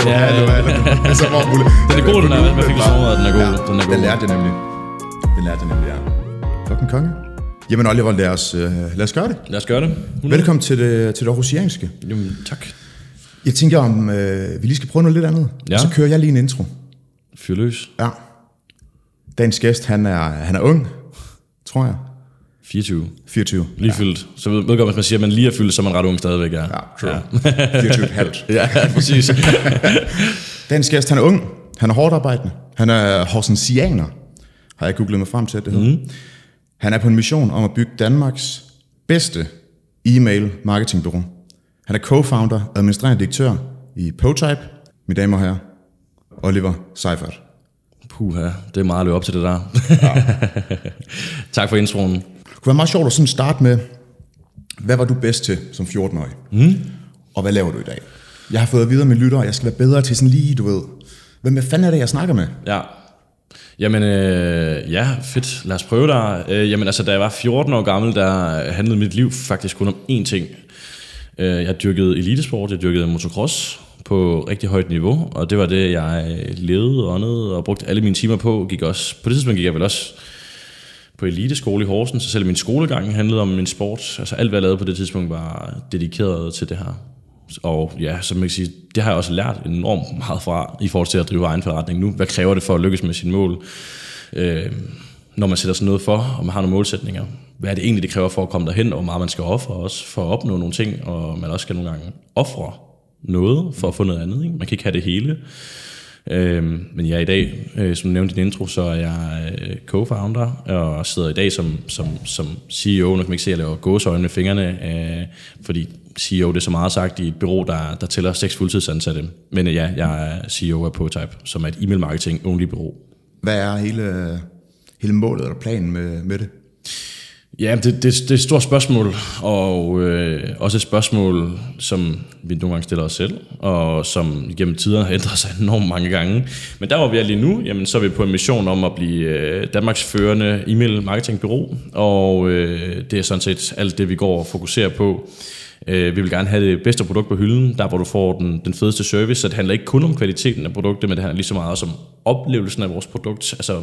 et, to, Ja, ja, ja. eller altså, hvor muligt. Den er god, den er. Hvad fik sådan den er god. Ja, Den er god. Den lærte jeg nemlig. Den lærte jeg nemlig, ja. Klokken konge. Jamen Oliver, lad os, øh, lad os gøre det. Lad os gøre det. Velkommen til det, til det aarhusianske. Jamen, tak. Jeg tænker, om øh, vi lige skal prøve noget lidt andet. Ja. Og så kører jeg lige en intro. Fyr løs. Ja. Dagens gæst, han er, han er ung, tror jeg. 24. 24. Lige fyldt. Så ved, ved godt, hvis man siger, at man lige er fyldt, så er man ret ung stadigvæk. Ja, Ja, true. Ja. 24 et halvt. ja, ja præcis. Dagens gæst, han er ung. Han er hårdt arbejdende. Han er horsensianer, har jeg googlet mig frem til, at det hedder. Mm. Han er på en mission om at bygge Danmarks bedste e-mail marketingbureau. Han er co-founder og administrerende direktør i PoType. Mine damer og herrer, Oliver Seifert. Puha, det er meget at løbe op til det der. tak for introen. Kunne være meget sjovt at sådan starte med, hvad var du bedst til som 14-årig? Mm. Og hvad laver du i dag? Jeg har fået at vide af mine lyttere, jeg skal være bedre til sådan lige, du ved, hvem fanden er det, jeg snakker med? Ja. Jamen, øh, ja, fedt. Lad os prøve der. Øh, jamen, altså, da jeg var 14 år gammel, der handlede mit liv faktisk kun om én ting. Øh, jeg dyrkede elitesport, jeg dyrkede motocross på rigtig højt niveau, og det var det, jeg levede og åndede og brugte alle mine timer på. Gik også, på det tidspunkt gik jeg vel også på eliteskole i Horsens, så selv min skolegang handlede om min sport. Altså alt, hvad jeg lavede på det tidspunkt, var dedikeret til det her. Og ja, som man kan sige, det har jeg også lært enormt meget fra, i forhold til at drive egen forretning nu. Hvad kræver det for at lykkes med sine mål? Øh, når man sætter sig noget for, og man har nogle målsætninger. Hvad er det egentlig, det kræver for at komme derhen, og hvor meget man skal ofre også for at opnå nogle ting, og man også skal nogle gange ofre noget for at få noget andet. Ikke? Man kan ikke have det hele. Øh, men jeg i dag, øh, som du nævnte i din intro, så er jeg øh, co-founder, og sidder i dag som, som, som CEO. Nu kan man ikke se, at jeg laver gåsøjne med fingrene, øh, fordi CEO, det er så meget sagt i et bureau, der, der tæller seks fuldtidsansatte. Men øh, ja, jeg er CEO af Potype, som er et e-mail marketing only bureau. Hvad er hele, hele målet eller planen med, med det? Ja, det, det, det er et stort spørgsmål, og øh, også et spørgsmål, som vi nogle gange stiller os selv, og som gennem tiderne har ændret sig enormt mange gange. Men der hvor vi er lige nu, jamen, så er vi på en mission om at blive øh, Danmarks førende e-mail marketingbyrå, og øh, det er sådan set alt det, vi går og fokuserer på. Øh, vi vil gerne have det bedste produkt på hylden, der hvor du får den, den fedeste service, så det handler ikke kun om kvaliteten af produktet, men det handler lige så meget også om oplevelsen af vores produkt. Altså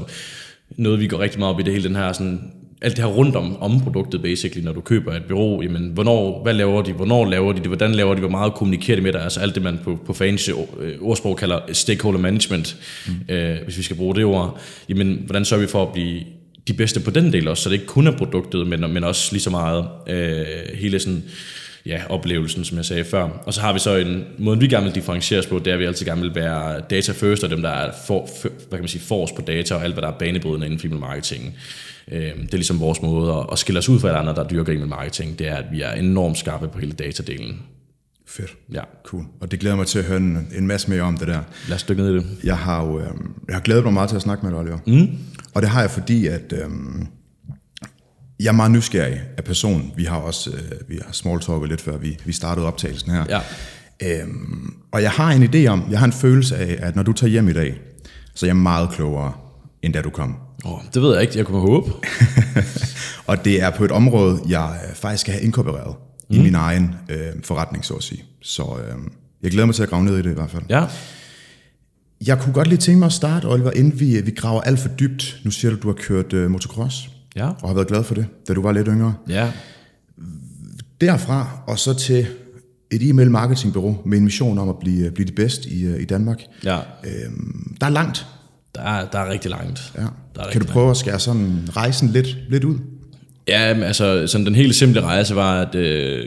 noget, vi går rigtig meget op i, det hele den her sådan, alt det her rundt om, om produktet, basically, når du køber et bureau, jamen, hvornår, hvad laver de, hvornår laver de det, hvordan laver de, hvor meget kommunikerer de med dig, altså alt det, man på, på fancy øh, ordsprog kalder stakeholder management, mm. øh, hvis vi skal bruge det ord, jamen, hvordan sørger vi for at blive de bedste på den del også, så det ikke kun er produktet, men, men også lige så meget øh, hele sådan, ja, oplevelsen, som jeg sagde før. Og så har vi så en måde, vi gerne vil differentiere os på, det er, at vi altid gerne vil være data first, og dem, der er for, for, hvad kan man sige, forrest på data, og alt, hvad der er banebrydende inden for marketing. Øh, det er ligesom vores måde at, skille os ud fra alle andre, der dyrker email marketing, det er, at vi er enormt skarpe på hele datadelen. Fedt. Ja, Cool. Og det glæder mig til at høre en, en masse mere om det der. lad os dykke ned i det. Jeg har jo øh, jeg har glædet mig meget til at snakke med dig, Oliver. Mm. Og det har jeg, fordi at øh, jeg er meget nysgerrig af person. Vi har også øh, vi har small talket lidt før vi, vi startede optagelsen her. Ja. Øhm, og jeg har en idé om, jeg har en følelse af, at når du tager hjem i dag, så er jeg meget klogere, end da du kom. Oh, det ved jeg ikke, jeg kunne håbe. og det er på et område, jeg øh, faktisk skal have inkorporeret mm. i min egen øh, forretning, så at sige. Så øh, jeg glæder mig til at grave ned i det i hvert fald. Ja, Jeg kunne godt lige tænke mig at starte, Oliver, inden vi, vi graver alt for dybt. Nu siger du, du har kørt øh, motocross, ja, og har været glad for det, da du var lidt yngre. ja. Derfra og så til et e-mail marketingbureau med en mission om at blive, blive det bedste i, øh, i Danmark. ja. Øhm, der er langt. Der er, der er rigtig langt. Ja. Der er Kan du prøve at skære sådan rejsen lidt, lidt ud? Ja, altså sådan den helt simple rejse var, at øh,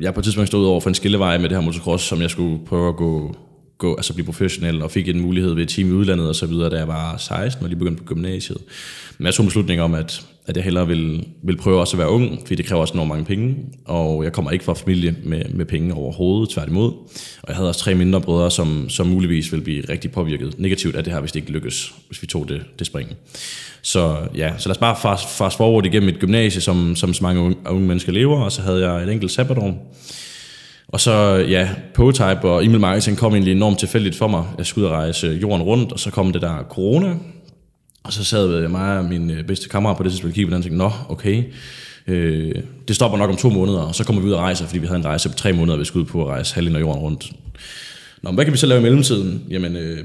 jeg på et tidspunkt stod over for en skillevej med det her motocross, som jeg skulle prøve at gå, gå altså blive professionel, og fik en mulighed ved et team i udlandet og så videre, da jeg var 16 og lige begyndte på gymnasiet. Men jeg tog en beslutning om, at, at jeg hellere vil, vil prøve også at være ung, fordi det kræver også enormt mange penge, og jeg kommer ikke fra familie med, med penge overhovedet, tværtimod. Og jeg havde også tre mindre brødre, som, som muligvis ville blive rigtig påvirket negativt af det her, hvis det ikke lykkes, hvis vi tog det, det spring. Så ja, så lad os bare fast, fast forward igennem et gymnasie, som, som så mange unge, unge mennesker lever, og så havde jeg et enkelt sabbatår. Og så, ja, Potype og email marketing kom egentlig enormt tilfældigt for mig. Jeg skulle ud og rejse jorden rundt, og så kom det der corona. Og så sad jeg mig og min øh, bedste kammerat på det tidspunkt og kiggede på den og tænkte, nå, okay, Øh, det stopper nok om to måneder, og så kommer vi ud og rejser, fordi vi havde en rejse på tre måneder, vi skulle ud på at rejse halvdelen af jorden rundt. Nå, men hvad kan vi så lave i mellemtiden? Jamen, øh,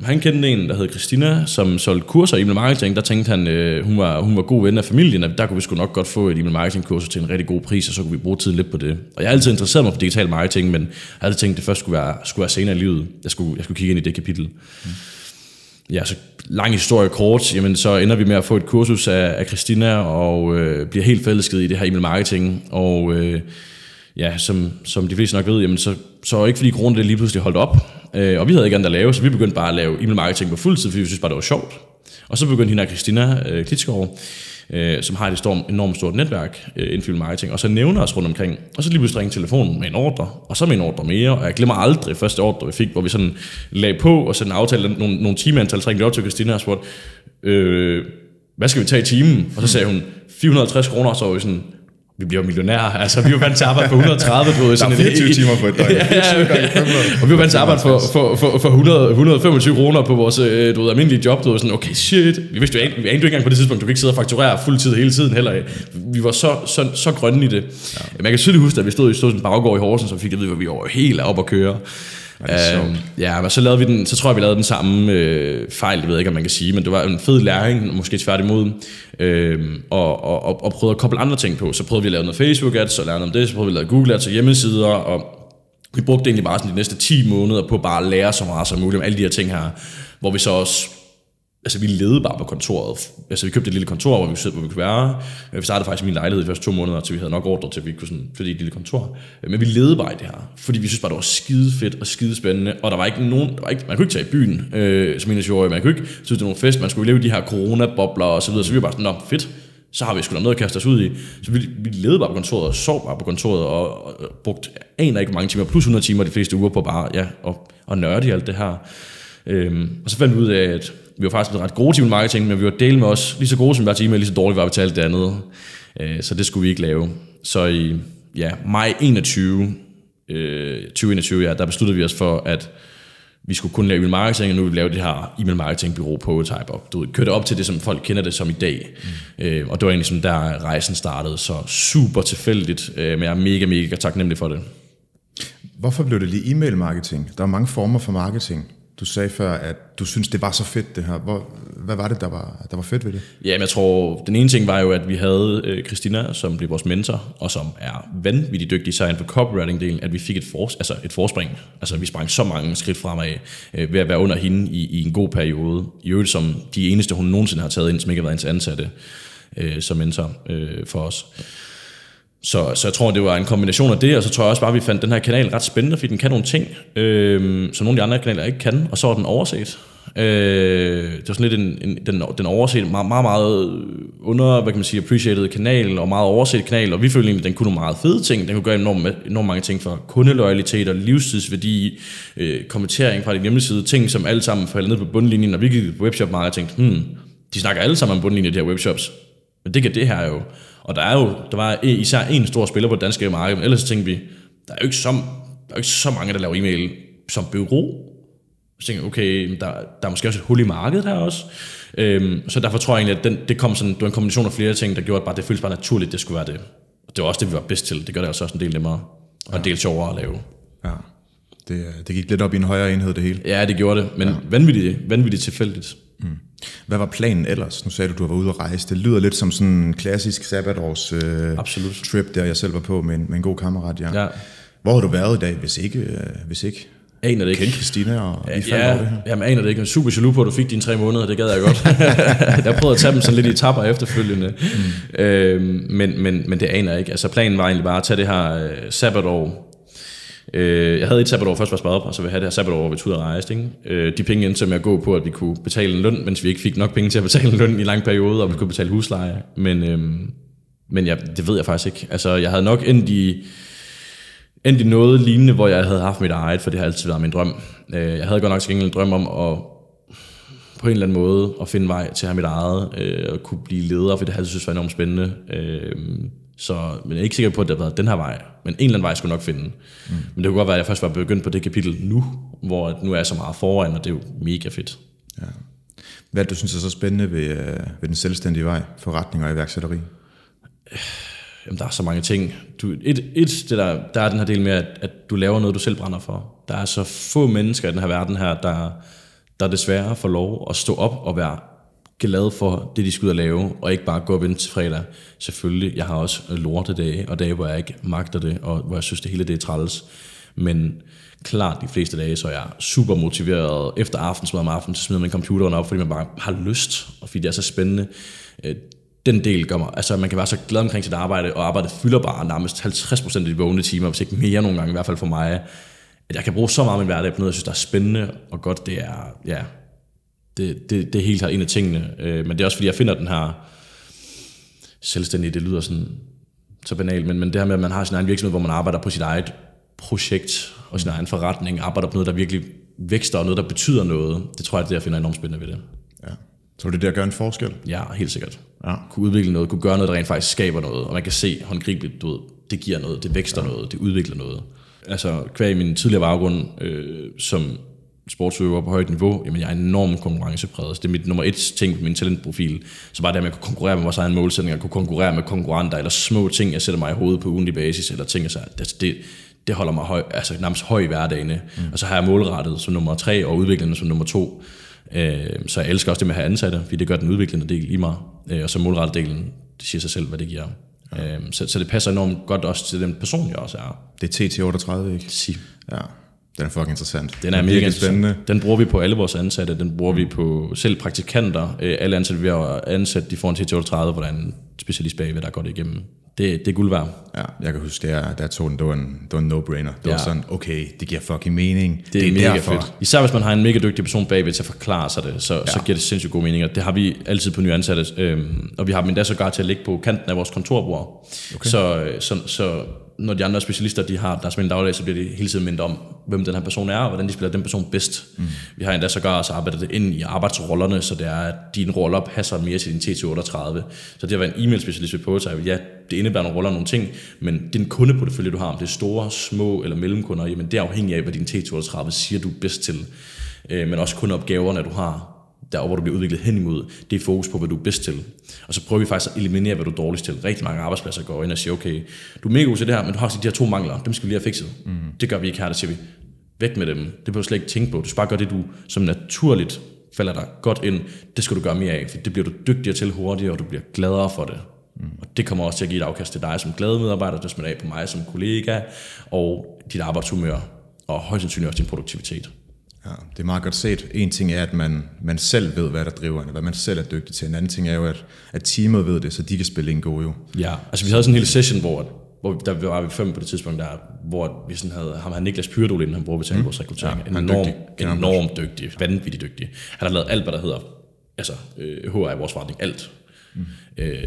han kendte en, der hed Christina, som solgte kurser i email marketing. Der tænkte han, øh, hun, var, hun var god ven af familien, og der kunne vi sgu nok godt få et email marketing kursus til en rigtig god pris, og så kunne vi bruge tiden lidt på det. Og jeg har altid interesseret mig for digital marketing, men jeg havde tænkt, at det først skulle være, skulle være senere i livet. Jeg skulle, jeg skulle kigge ind i det kapitel. Mm. Ja, så lang historie kort, jamen så ender vi med at få et kursus af, af Christina, og øh, bliver helt forelsket i det her email marketing, og øh, ja, som, som de fleste nok ved, jamen så, så ikke fordi grunden det lige pludselig holdt op, øh, og vi havde ikke andet at lave, så vi begyndte bare at lave email marketing på fuld tid, fordi vi synes bare, det var sjovt. Og så begyndte hende og Christina øh, Klitskov, øh, som har et storm, enormt stort netværk øh, inden for marketing, og så nævner os rundt omkring, og så lige pludselig ringer telefonen med en ordre, og så med en ordre mere, og jeg glemmer aldrig første ordre, vi fik, hvor vi sådan lagde på, og så aftalte aftale, nogle, nogle timeantal, så ringte vi op til Christina og spurgte, øh, hvad skal vi tage i timen? Og så sagde hun, 450 kroner, og så var vi sådan, vi bliver millionærer. Altså, vi var vant til at arbejde for 130. Du ved, sådan der er 24 en, timer på et døgn. ja, og vi var vant til at arbejde for, for, for, for 100, 125 kroner på vores øh, du ved, almindelige job. Du ved, sådan, okay, shit. Vi vidste jo vi anede jo ikke engang på det tidspunkt, du kan ikke sidde og fakturere fuldtid hele tiden heller. Vi var så, så, så grønne i det. Ja. Men jeg kan tydeligt huske, at vi stod i sådan en baggård i Horsens, så vi fik at vide, at vi var helt op at køre. Øh, ja, men så lavede vi den, så tror jeg, vi lavede den samme øh, fejl, det ved jeg ikke, om man kan sige, men det var en fed læring, måske tværtimod, øh, og, og, og, og prøvede at koble andre ting på. Så prøvede vi at lave noget Facebook ads, og lære om det, så prøvede vi at lave Google ads og hjemmesider, og vi brugte egentlig bare sådan de næste 10 måneder på bare at lære så meget som muligt om alle de her ting her, hvor vi så også altså vi levede bare på kontoret. Altså vi købte et lille kontor, hvor vi, hvor vi kunne være. Øh, vi startede faktisk min lejlighed i første to måneder, til vi havde nok ordre til, at vi kunne sådan, fordi et lille kontor. Øh, men vi levede bare i det her, fordi vi synes bare, det var skide fedt og skide spændende, og der var ikke nogen, der var ikke, man kunne ikke tage i byen, øh, som en af man kunne ikke synes, det var nogen fest, man skulle leve i de her corona-bobler og så videre, så vi var bare sådan, nå fedt, så har vi sgu da noget at kaste os ud i. Så vi, vi levede bare på kontoret og sov bare på kontoret og, og, og brugte aner ikke mange timer, plus 100 timer de fleste uger på bare ja, og, og nørde i alt det her. Øhm, og så fandt vi ud af, at vi var faktisk ret gode til marketing, men vi var del med os lige så gode som vi var til e-mail, lige så dårligt var vi til alt det andet. Øh, så det skulle vi ikke lave. Så i ja, maj 21, øh, 2021, ja, der besluttede vi os for, at vi skulle kun lave e-mail marketing, og nu vil vi lave det her e-mail marketing bureau prototype op. Du ved, kørte op til det, som folk kender det som i dag. Mm. Øh, og det var egentlig som der rejsen startede, så super tilfældigt, øh, men jeg er mega, mega taknemmelig for det. Hvorfor blev det lige e-mail marketing? Der er mange former for marketing. Du sagde før, at du synes det var så fedt det her. Hvor, hvad var det, der var, der var fedt ved det? Ja, men jeg tror, den ene ting var jo, at vi havde øh, Christina, som blev vores mentor, og som er vanvittigt dygtig så for copywriting-delen, at vi fik et, for, altså et forspring. Altså, vi sprang så mange skridt fremad øh, ved at være under hende i, i en god periode. I øvrigt som de eneste, hun nogensinde har taget ind, som ikke har været hendes ansatte øh, som mentor øh, for os. Så, så jeg tror, det var en kombination af det, og så tror jeg også bare, at vi fandt den her kanal ret spændende, fordi den kan nogle ting, øh, som nogle af de andre kanaler ikke kan, og så er den overset. Øh, det var sådan lidt en, en, den, den overset, meget, meget, meget under, hvad kan man sige, appreciated kanal, og meget overset kanal, og vi følte egentlig, at den kunne nogle meget fede ting. Den kunne gøre enormt, enormt mange ting for kundeloyalitet og livstidsværdi, øh, kommentering fra din hjemmeside, ting, som alle sammen falder ned på bundlinjen, når vi gik på webshop meget og tænkte, hmm, de snakker alle sammen om bundlinjen, de her webshops. Men det kan det her jo. Og der er jo, der var især en stor spiller på det danske marked, men ellers tænkte vi, der er jo ikke så, der er ikke så mange, der laver e-mail som bureau. Så tænkte jeg, okay, der, der er måske også et hul i markedet her også. Øhm, så derfor tror jeg egentlig, at den, det, kom sådan, det var en kombination af flere ting, der gjorde, at bare, det føltes bare naturligt, det skulle være det. Og det var også det, vi var bedst til. Det gør det også en del nemmere, og en del sjovere at lave. Ja. Det, det gik lidt op i en højere enhed, det hele. Ja, det gjorde det, men ja. vanvittigt, vanvittigt tilfældigt. Mm. Hvad var planen ellers? Nu sagde du, du var ude at rejse. Det lyder lidt som sådan en klassisk sabbatårs øh, Absolut. trip, der jeg selv var på med en, med en god kammerat. Ja. ja. Hvor har du været i dag, hvis ikke? Øh, hvis ikke? Aner det ikke. Kendte Christina og ja, I ja, over det her? Jamen, aner det ikke. Jeg er super jaloux på, at du fik dine tre måneder. Det gad jeg godt. jeg prøvede at tage dem sådan lidt i tapper efterfølgende. Mm. Øhm, men, men, men det aner jeg ikke. Altså, planen var egentlig bare at tage det her øh, sabbatår Øh, jeg havde et sabbatår først var sparet op, og så ville jeg have det her sabbatår, hvor vi tog ud og rejste. Ikke? Øh, de penge endte så med at gå på, at vi kunne betale en løn, mens vi ikke fik nok penge til at betale en løn i lang periode, og vi kunne betale husleje. Men, øh, men ja, det ved jeg faktisk ikke. Altså, jeg havde nok endt i, endt i noget lignende, hvor jeg havde haft mit eget, for det har altid været min drøm. Øh, jeg havde godt nok til gengæld en drøm om at på en eller anden måde at finde vej til at have mit eget, øh, og kunne blive leder, for det havde jeg synes var enormt spændende. Øh, så men jeg er ikke sikker på, at det har været den her vej. Men en eller anden vej skulle nok finde. Mm. Men det kunne godt være, at jeg først var begyndt på det kapitel nu, hvor nu er jeg så meget foran, og det er jo mega fedt. Ja. Hvad du synes er så spændende ved, øh, ved den selvstændige vej, forretning og iværksætteri? Jamen, der er så mange ting. Du, et, et det der, der er den her del med, at, at du laver noget, du selv brænder for. Der er så få mennesker i den her verden her, der, der desværre får lov at stå op og være glad for det, de skal ud og lave, og ikke bare gå og vente til fredag. Selvfølgelig, jeg har også lortedage, og dage, hvor jeg ikke magter det, og hvor jeg synes, det hele det er træls. Men klart de fleste dage, så er jeg super motiveret. Efter aftensmad om aftenen, så smider man computeren op, fordi man bare har lyst, og fordi det er så spændende. Øh, den del gør mig, altså man kan være så glad omkring sit arbejde, og arbejdet fylder bare nærmest 50% af de vågne timer, hvis ikke mere nogle gange, i hvert fald for mig, at jeg kan bruge så meget af min hverdag på noget, jeg synes, der er spændende og godt. Det er, ja, det, det, det er helt klart en af tingene. Øh, men det er også fordi, jeg finder den her selvstændige, det lyder sådan så banalt, men, men det her med, at man har sin egen virksomhed, hvor man arbejder på sit eget projekt og sin egen forretning, arbejder på noget, der virkelig vækster, og noget, der betyder noget, det tror jeg, det er det, jeg finder enormt spændende ved det. Ja. Så det er det, der gør en forskel? Ja, helt sikkert. Ja. Kunne udvikle noget, kunne gøre noget, der rent faktisk skaber noget, og man kan se håndgribeligt, du ved, det giver noget, det vækster ja. noget, det udvikler noget. Altså, kvæg min tidligere baggrund øh, som sportsøver på højt niveau, jamen jeg er enormt konkurrencepræget. Det er mit nummer et ting på min talentprofil. Så bare det, at jeg kunne konkurrere med vores egen målsætninger, kunne konkurrere med konkurrenter, eller små ting, jeg sætter mig i hovedet på ugenlig basis, eller ting, jeg det, det, det holder mig høj, altså nærmest høj i hverdagen. Mm. Og så har jeg målrettet som nummer tre, og udviklende som nummer to. Øh, så jeg elsker også det med at have ansatte, fordi det gør den udviklende del i mig. Øh, og så målrettet delen, det siger sig selv, hvad det giver. Ja. Øh, så, så det passer enormt godt også til den person, jeg også er. Det er TT38, ikke? Sig. Ja. Den er fucking interessant. Den er, er mega spændende. Den bruger vi på alle vores ansatte. Den bruger mm. vi på selv praktikanter. Øh, alle ansatte, vi har ansat, de får en TT38, hvor der er en specialist bagved, der går det igennem det, det er guld værd. Ja, jeg kan huske, der, der tog den, det var en, det var en no-brainer. Det ja. var sådan, okay, det giver fucking mening. Det, det er, mega derfor. fedt. Især hvis man har en mega dygtig person bagved til at forklare sig det, så, ja. så giver det sindssygt god mening. Og det har vi altid på nye ansatte. Øhm, og vi har dem endda sågar til at ligge på kanten af vores kontorbord. Okay. Så, så, så når de andre specialister de har deres daglig, så bliver de hele tiden mindre om, hvem den her person er, og hvordan de spiller den person bedst. Mm. Vi har endda sågar også arbejdet det ind i arbejdsrollerne, så det er, at dine roller passer mere til din T38. Så det at være en e-mail-specialist ved Påtag, ja, det indebærer nogle roller og nogle ting, men din kundeportefølje, du har, om det er store, små eller mellemkunder, jamen det er afhængigt af, hvad din T38 siger, du er bedst til. Øh, men også kundeopgaverne, du har, der hvor du bliver udviklet hen imod, det er fokus på, hvad du er bedst til. Og så prøver vi faktisk at eliminere, hvad du er dårligst til. Rigtig mange arbejdspladser går ind og siger, okay, du er mega god til det her, men du har de her to mangler, dem skal vi lige have fikset. Mm. Det gør vi ikke her, der siger vi, væk med dem. Det behøver du slet ikke tænke på. Du skal bare gøre det, du som naturligt falder dig godt ind. Det skal du gøre mere af, for det bliver du dygtigere til hurtigere, og du bliver gladere for det. Mm. Og det kommer også til at give et afkast til dig som glade medarbejder, det smitter af på mig som kollega, og dit arbejdshumør, og højst sandsynligt også din produktivitet. Ja, det er meget godt set. En ting er, at man, man selv ved, hvad der driver en, hvad man selv er dygtig til. En anden ting er jo, at, at teamet ved det, så de kan spille en god jo. Ja, altså vi havde sådan en hel session, hvor, hvor der var vi fem på det tidspunkt, der, hvor vi sådan havde, ham her Niklas Pyrdol inden, han bruger vi vores rekruttering. Ja, enormt, dygtig. enormt dygtig, vanvittigt dygtig. Han har lavet alt, hvad der hedder, altså øh, HR i vores forretning, alt. Mm. Øh,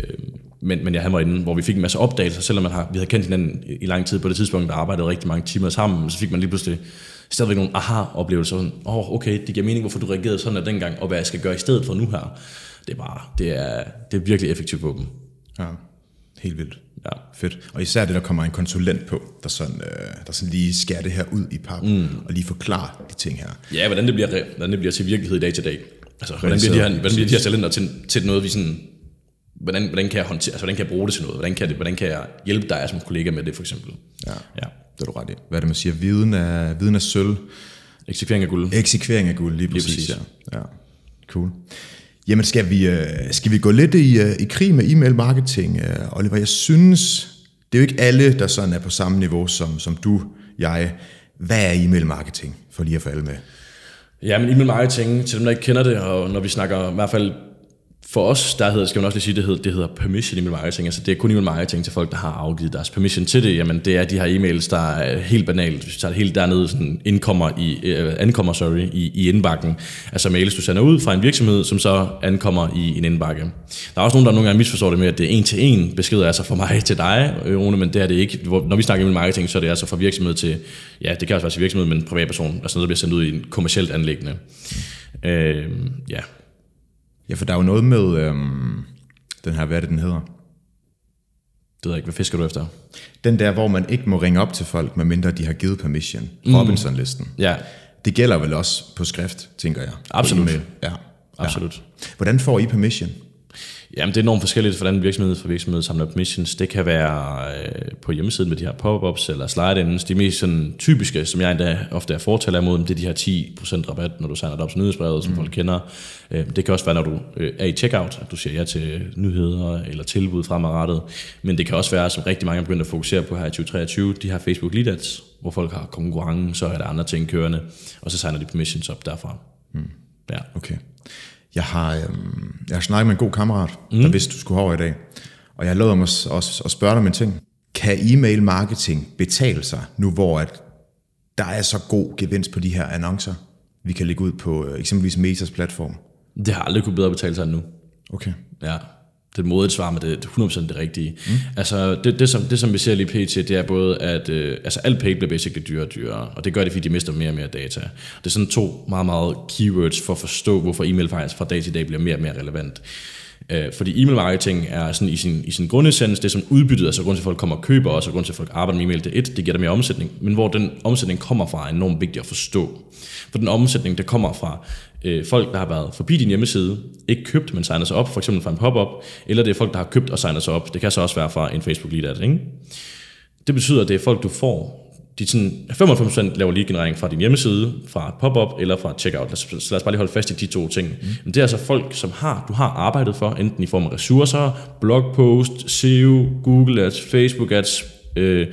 men, men jeg han var inde, hvor vi fik en masse opdagelser, selvom man har, vi havde kendt hinanden i lang tid på det tidspunkt, der arbejdede rigtig mange timer sammen, så fik man lige pludselig stadigvæk nogle aha-oplevelser. Åh, oh, okay, det giver mening, hvorfor du reagerede sådan af dengang, og hvad jeg skal gøre i stedet for nu her. Det er bare, det er, det er virkelig effektivt på dem. Ja, helt vildt. Ja. Fedt. Og især det, der kommer en konsulent på, der sådan, øh, der sådan lige skærer det her ud i pap, mm. og lige forklarer de ting her. Ja, hvordan det bliver, hvordan det bliver til virkelighed i dag til dag. Altså, hvordan bliver de her, hvordan bliver de her talenter til, til noget, vi sådan, hvordan, hvordan kan jeg håndtere, altså, hvordan kan jeg bruge det til noget? Hvordan kan, det, hvordan kan jeg hjælpe dig som kollega med det, for eksempel? Ja. ja. Det er du ret i. Hvad er det, man siger? Viden er, viden er sølv. Eksekvering af guld. Eksekvering af guld, lige præcis. Lige præcis. Ja. ja. Cool. Jamen, skal vi, øh, skal vi gå lidt i, øh, i krig med e-mail marketing, øh, Oliver? Jeg synes, det er jo ikke alle, der sådan er på samme niveau som, som du, jeg. Hvad er e-mail marketing, for lige at få alle med? Ja, men e-mail marketing, til dem, der ikke kender det, og når vi snakker i hvert fald for os, der hedder, skal man også lige sige, det hedder, det hedder permission email marketing. Altså det er kun email marketing til folk, der har afgivet deres permission til det. Jamen det er de her e-mails, der er helt banalt. Hvis vi tager det helt dernede, sådan indkommer i, øh, ankommer sorry, i, i indbakken. Altså mails, du sender ud fra en virksomhed, som så ankommer i en indbakke. Der er også nogen, der nogle gange misforstår det med, at det er en til en beskeder, altså fra mig til dig, øh, Rune, men det er det ikke. Når vi snakker email marketing, så er det altså fra virksomhed til, ja, det kan også være til virksomhed, men privatperson. Altså noget, der bliver sendt ud i en kommersielt anlæggende. Øh, ja, Ja, for der er jo noget med øhm, den her, hvad er det, den hedder? Det ved jeg ikke, hvad fisker du efter? Den der, hvor man ikke må ringe op til folk, medmindre de har givet permission. Mm. Robinson-listen. Ja. Det gælder vel også på skrift, tænker jeg. Absolut. Ja. Absolut. Ja. Hvordan får I permission? Jamen, det er enormt forskelligt, hvordan virksomhed for virksomhed samler permissions. Det kan være øh, på hjemmesiden med de her pop-ups eller slide-ins. De mest sådan, typiske, som jeg endda ofte er fortaler imod, det er de her 10% rabat, når du signer dig op til nyhedsbrevet, som mm. folk kender. Øh, det kan også være, når du øh, er i checkout, at du siger ja til nyheder eller tilbud fremadrettet. Men det kan også være, som rigtig mange er begyndt at fokusere på her i 2023, de her Facebook Lead Ads, hvor folk har konkurrence, så er der andre ting kørende, og så signer de permissions op derfra. Mm. Ja. Okay. Jeg har, øhm, jeg har snakket med en god kammerat, mm. der vidste, du skulle over i dag. Og jeg har lovet mig også at spørge dig om en ting. Kan e-mail marketing betale sig, nu hvor at der er så god gevinst på de her annoncer, vi kan lægge ud på øh, eksempelvis Metas platform? Det har aldrig kunne bedre betale sig end nu. Okay. Ja det er modigt svar, men det er 100% det rigtige. Mm. Altså, det, det, som, det, som vi ser lige pt, det er både, at øh, altså, alt pay bliver basically dyrere og dyrere, og det gør det, fordi de mister mere og mere data. Det er sådan to meget, meget keywords for at forstå, hvorfor e-mail faktisk fra dag til dag bliver mere og mere relevant. Øh, fordi e-mail marketing er sådan i sin, i sin grundessens, det som udbyttet, altså grund til, at folk kommer og køber også, og grund til, at folk arbejder med e-mail, det er et, det giver dig mere omsætning, men hvor den omsætning kommer fra, er enormt vigtigt at forstå. For den omsætning, der kommer fra øh, folk, der har været forbi din hjemmeside, ikke købt, men signet sig op, for eksempel fra en pop-up, eller det er folk, der har købt og signet sig op. Det kan så også være fra en Facebook lead ad, ikke? Det betyder, at det er folk, du får. De sådan, 95% laver lead generering fra din hjemmeside, fra et pop-up eller fra et checkout. Lad os, så lad os bare lige holde fast i de to ting. Mm. Men det er altså folk, som har, du har arbejdet for, enten i form af ressourcer, blogpost, SEO, Google Ads, Facebook Ads, øh,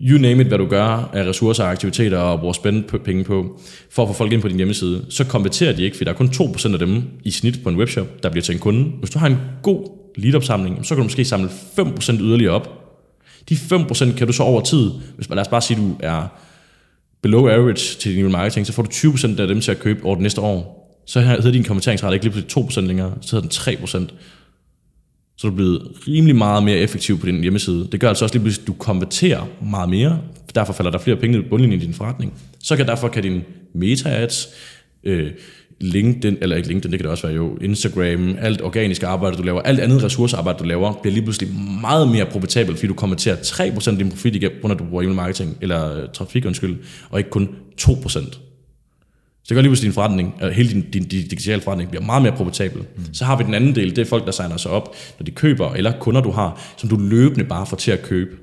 you name it, hvad du gør af ressourcer og aktiviteter og bruger spændende penge på, for at få folk ind på din hjemmeside, så konverterer de ikke, for der er kun 2% af dem i snit på en webshop, der bliver til en kunde. Hvis du har en god lead-opsamling, så kan du måske samle 5% yderligere op. De 5% kan du så over tid, hvis man lad os bare sige, at du er below average til din marketing, så får du 20% af dem til at købe over det næste år. Så hedder din konverteringsrate ikke lige pludselig 2% længere, så hedder den 3% så er du blevet rimelig meget mere effektiv på din hjemmeside. Det gør altså også lige pludselig, at du konverterer meget mere, derfor falder der flere penge i bundlinjen i din forretning. Så kan derfor kan din meta-ads, øh, LinkedIn, eller ikke LinkedIn, det kan det også være jo, Instagram, alt organisk arbejde, du laver, alt andet ressourcearbejde, du laver, bliver lige pludselig meget mere profitabelt, fordi du konverterer 3% af din profit igennem, når du bruger email marketing, eller øh, trafik, undskyld, og ikke kun 2%. Så det gør lige pludselig din forretning, eller hele din, din, din digitale forretning bliver meget mere profitabel. Mm. Så har vi den anden del, det er folk, der signer sig op, når de køber, eller kunder du har, som du løbende bare får til at købe.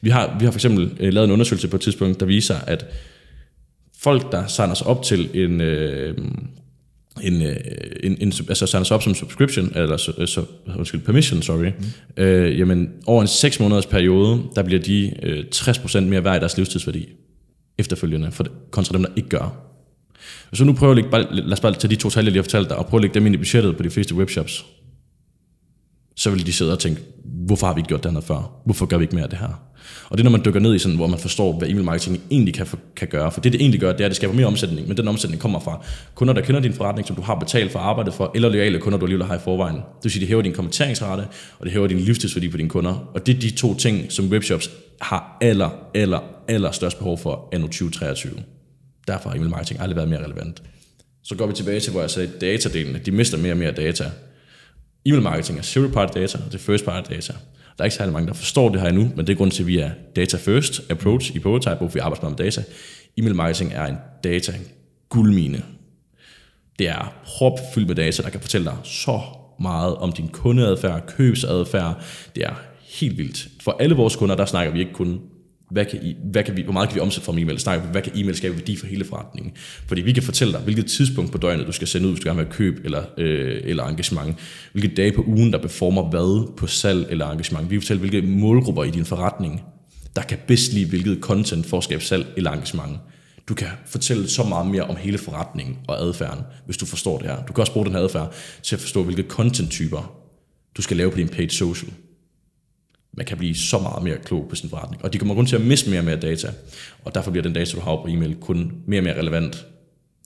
Vi har, vi har for eksempel øh, lavet en undersøgelse på et tidspunkt, der viser, at folk, der signer sig op til en, øh, en, øh, en, en, altså signer sig op som subscription, eller så, øh, så, undskyld, permission, sorry, mm. øh, jamen over en 6 måneders periode, der bliver de øh, 60% mere værd i deres livstidsværdi efterfølgende, for, kontra dem, der ikke gør. Hvis du nu prøver at lægge, bare, lad os bare tage de to tal, jeg lige har fortalt dig, og prøve at lægge dem ind i budgettet på de fleste webshops, så vil de sidde og tænke, hvorfor har vi ikke gjort det her før? Hvorfor gør vi ikke mere af det her? Og det er, når man dykker ned i sådan, hvor man forstår, hvad e-mail marketing egentlig kan, kan gøre. For det, det egentlig gør, det er, at det skaber mere omsætning, men den omsætning kommer fra kunder, der kender din forretning, som du har betalt for arbejdet for, eller loyale kunder, du alligevel har i forvejen. Det vil sige, det hæver din kommenteringsrate, og det hæver din livstidsværdi på dine kunder. Og det er de to ting, som webshops har aller, aller, aller størst behov for anno 2023. Derfor har email marketing aldrig været mere relevant. Så går vi tilbage til, hvor jeg sagde datadelen, de mister mere og mere data. E-mail marketing er zero party data, og det er first party data. Der er ikke særlig mange, der forstår det her endnu, men det er grund til, at vi er data first approach i Prototype, hvor vi arbejder med data. E-mail marketing er en data guldmine. Det er propfyldt med data, der kan fortælle dig så meget om din kundeadfærd, købsadfærd. Det er helt vildt. For alle vores kunder, der snakker vi ikke kun hvad kan I, hvad kan vi, hvor meget kan vi omsætte fra e-mail? Snakke hvad kan e-mail skabe værdi for hele forretningen? Fordi vi kan fortælle dig, hvilket tidspunkt på døgnet, du skal sende ud, hvis du gerne vil have køb eller, øh, eller engagement. Hvilke dage på ugen, der performer hvad på salg eller engagement. Vi kan fortælle, hvilke målgrupper i din forretning, der kan bedst lide hvilket content for at skabe salg eller engagement. Du kan fortælle så meget mere om hele forretningen og adfærden, hvis du forstår det her. Du kan også bruge den her adfærd til at forstå, hvilke content-typer du skal lave på din paid social man kan blive så meget mere klog på sin forretning. Og de kommer kun til at miste mere og mere data, og derfor bliver den data, du har på e-mail, kun mere og mere relevant.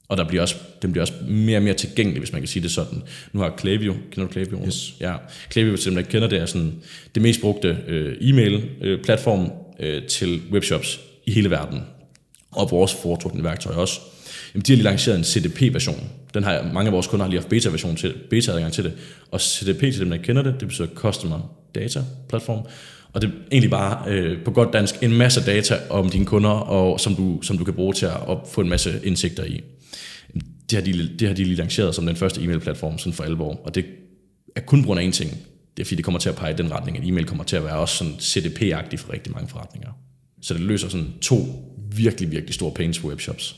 Og der bliver også, den bliver også mere og mere tilgængelig, hvis man kan sige det sådan. Nu har Klaviyo, kender du Klaviyo? Yes. Ja, Klaviyo, hvis man ikke kender det, er sådan det mest brugte øh, e-mail-platform øh, til webshops i hele verden. Og vores foretrukne værktøj også. Jamen, de har lige lanceret en CDP-version. Den har mange af vores kunder har lige haft beta-version til, beta-adgang til det. Og CDP til dem, der kender det, det betyder Customer Data Platform. Og det er egentlig bare øh, på godt dansk en masse data om dine kunder, og som du, som du kan bruge til at få en masse indsigter i. Det har, de, det har de lige lanceret som den første e-mail-platform sådan for alvor, og det er kun grund af en ting. Det er fordi, det kommer til at pege i den retning, at e-mail kommer til at være også sådan CDP-agtig for rigtig mange forretninger. Så det løser sådan to virkelig, virkelig store pains for webshops.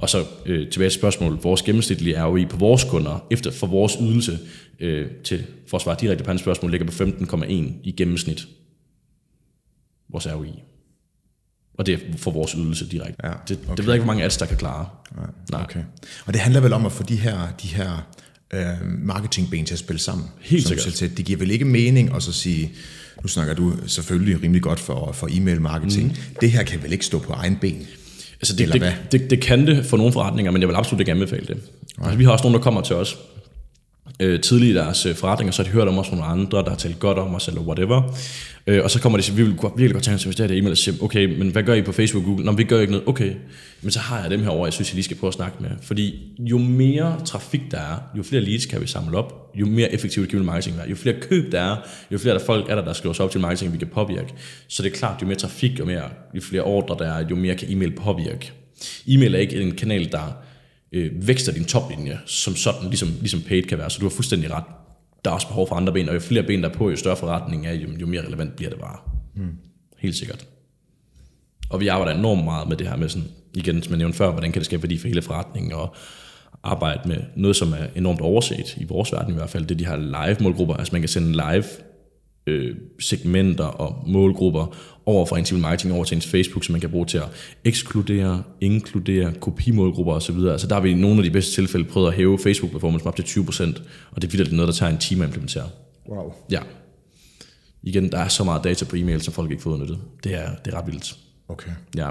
Og så øh, tilbage til spørgsmålet, vores gennemsnitlige ROI på vores kunder, efter for vores ydelse, øh, til, for at svare direkte på hans spørgsmål, ligger på 15,1 i gennemsnit. Vores ROI. Og det er for vores ydelse direkte. Ja, det, okay. det ved jeg ikke, hvor mange ads, der kan klare. Nej. Okay. Og det handler vel om at få de her, de her øh, marketingben til at spille sammen. Helt sikkert. selv. Det giver vel ikke mening at så sige, nu snakker du selvfølgelig rimelig godt for, for e-mail marketing. Mm. Det her kan vel ikke stå på egen ben? Altså det, Eller det, hvad? det, det kan det for nogle forretninger, men jeg vil absolut ikke anbefale det. Altså, vi har også nogen, der kommer til os øh, tidligt i deres øh, forretninger, så har de hørt om os fra nogle andre, der har talt godt om os, eller whatever. Øh, og så kommer de til, vi vil godt- virkelig godt tænke os, at det i det e-mail, og siger, okay, men hvad gør I på Facebook og Google? Nå, vi gør ikke noget. Okay, men så har jeg dem her over, jeg synes, I lige skal prøve at snakke med. Fordi jo mere trafik der er, jo flere leads kan vi samle op, jo mere effektivt kan marketing være. Jo flere køb der er, jo flere der folk er der, der skriver sig op til marketing, vi kan påvirke. Så det er klart, jo mere trafik, og mere, jo flere ordre der er, jo mere kan e-mail påvirke. E-mail er ikke en kanal, der øh, vækster din toplinje, som sådan, ligesom, ligesom paid kan være. Så du har fuldstændig ret. Der er også behov for andre ben, og jo flere ben der er på, jo større forretning er, jo, jo mere relevant bliver det bare. Mm. Helt sikkert. Og vi arbejder enormt meget med det her med sådan, igen, som jeg nævnte før, hvordan kan det skabe værdi for hele forretningen, og arbejde med noget, som er enormt overset, i vores verden i hvert fald, det er de her live målgrupper. Altså man kan sende live øh, segmenter og målgrupper over fra ens marketing over til ens Facebook, som man kan bruge til at ekskludere, inkludere, kopimålgrupper osv. Altså der har vi i nogle af de bedste tilfælde prøvet at hæve Facebook performance op til 20%, og det er vildt noget, der tager en time at implementere. Wow. Ja. Igen, der er så meget data på e-mail, som folk ikke får udnyttet. Det er, det er ret vildt. Okay. Ja.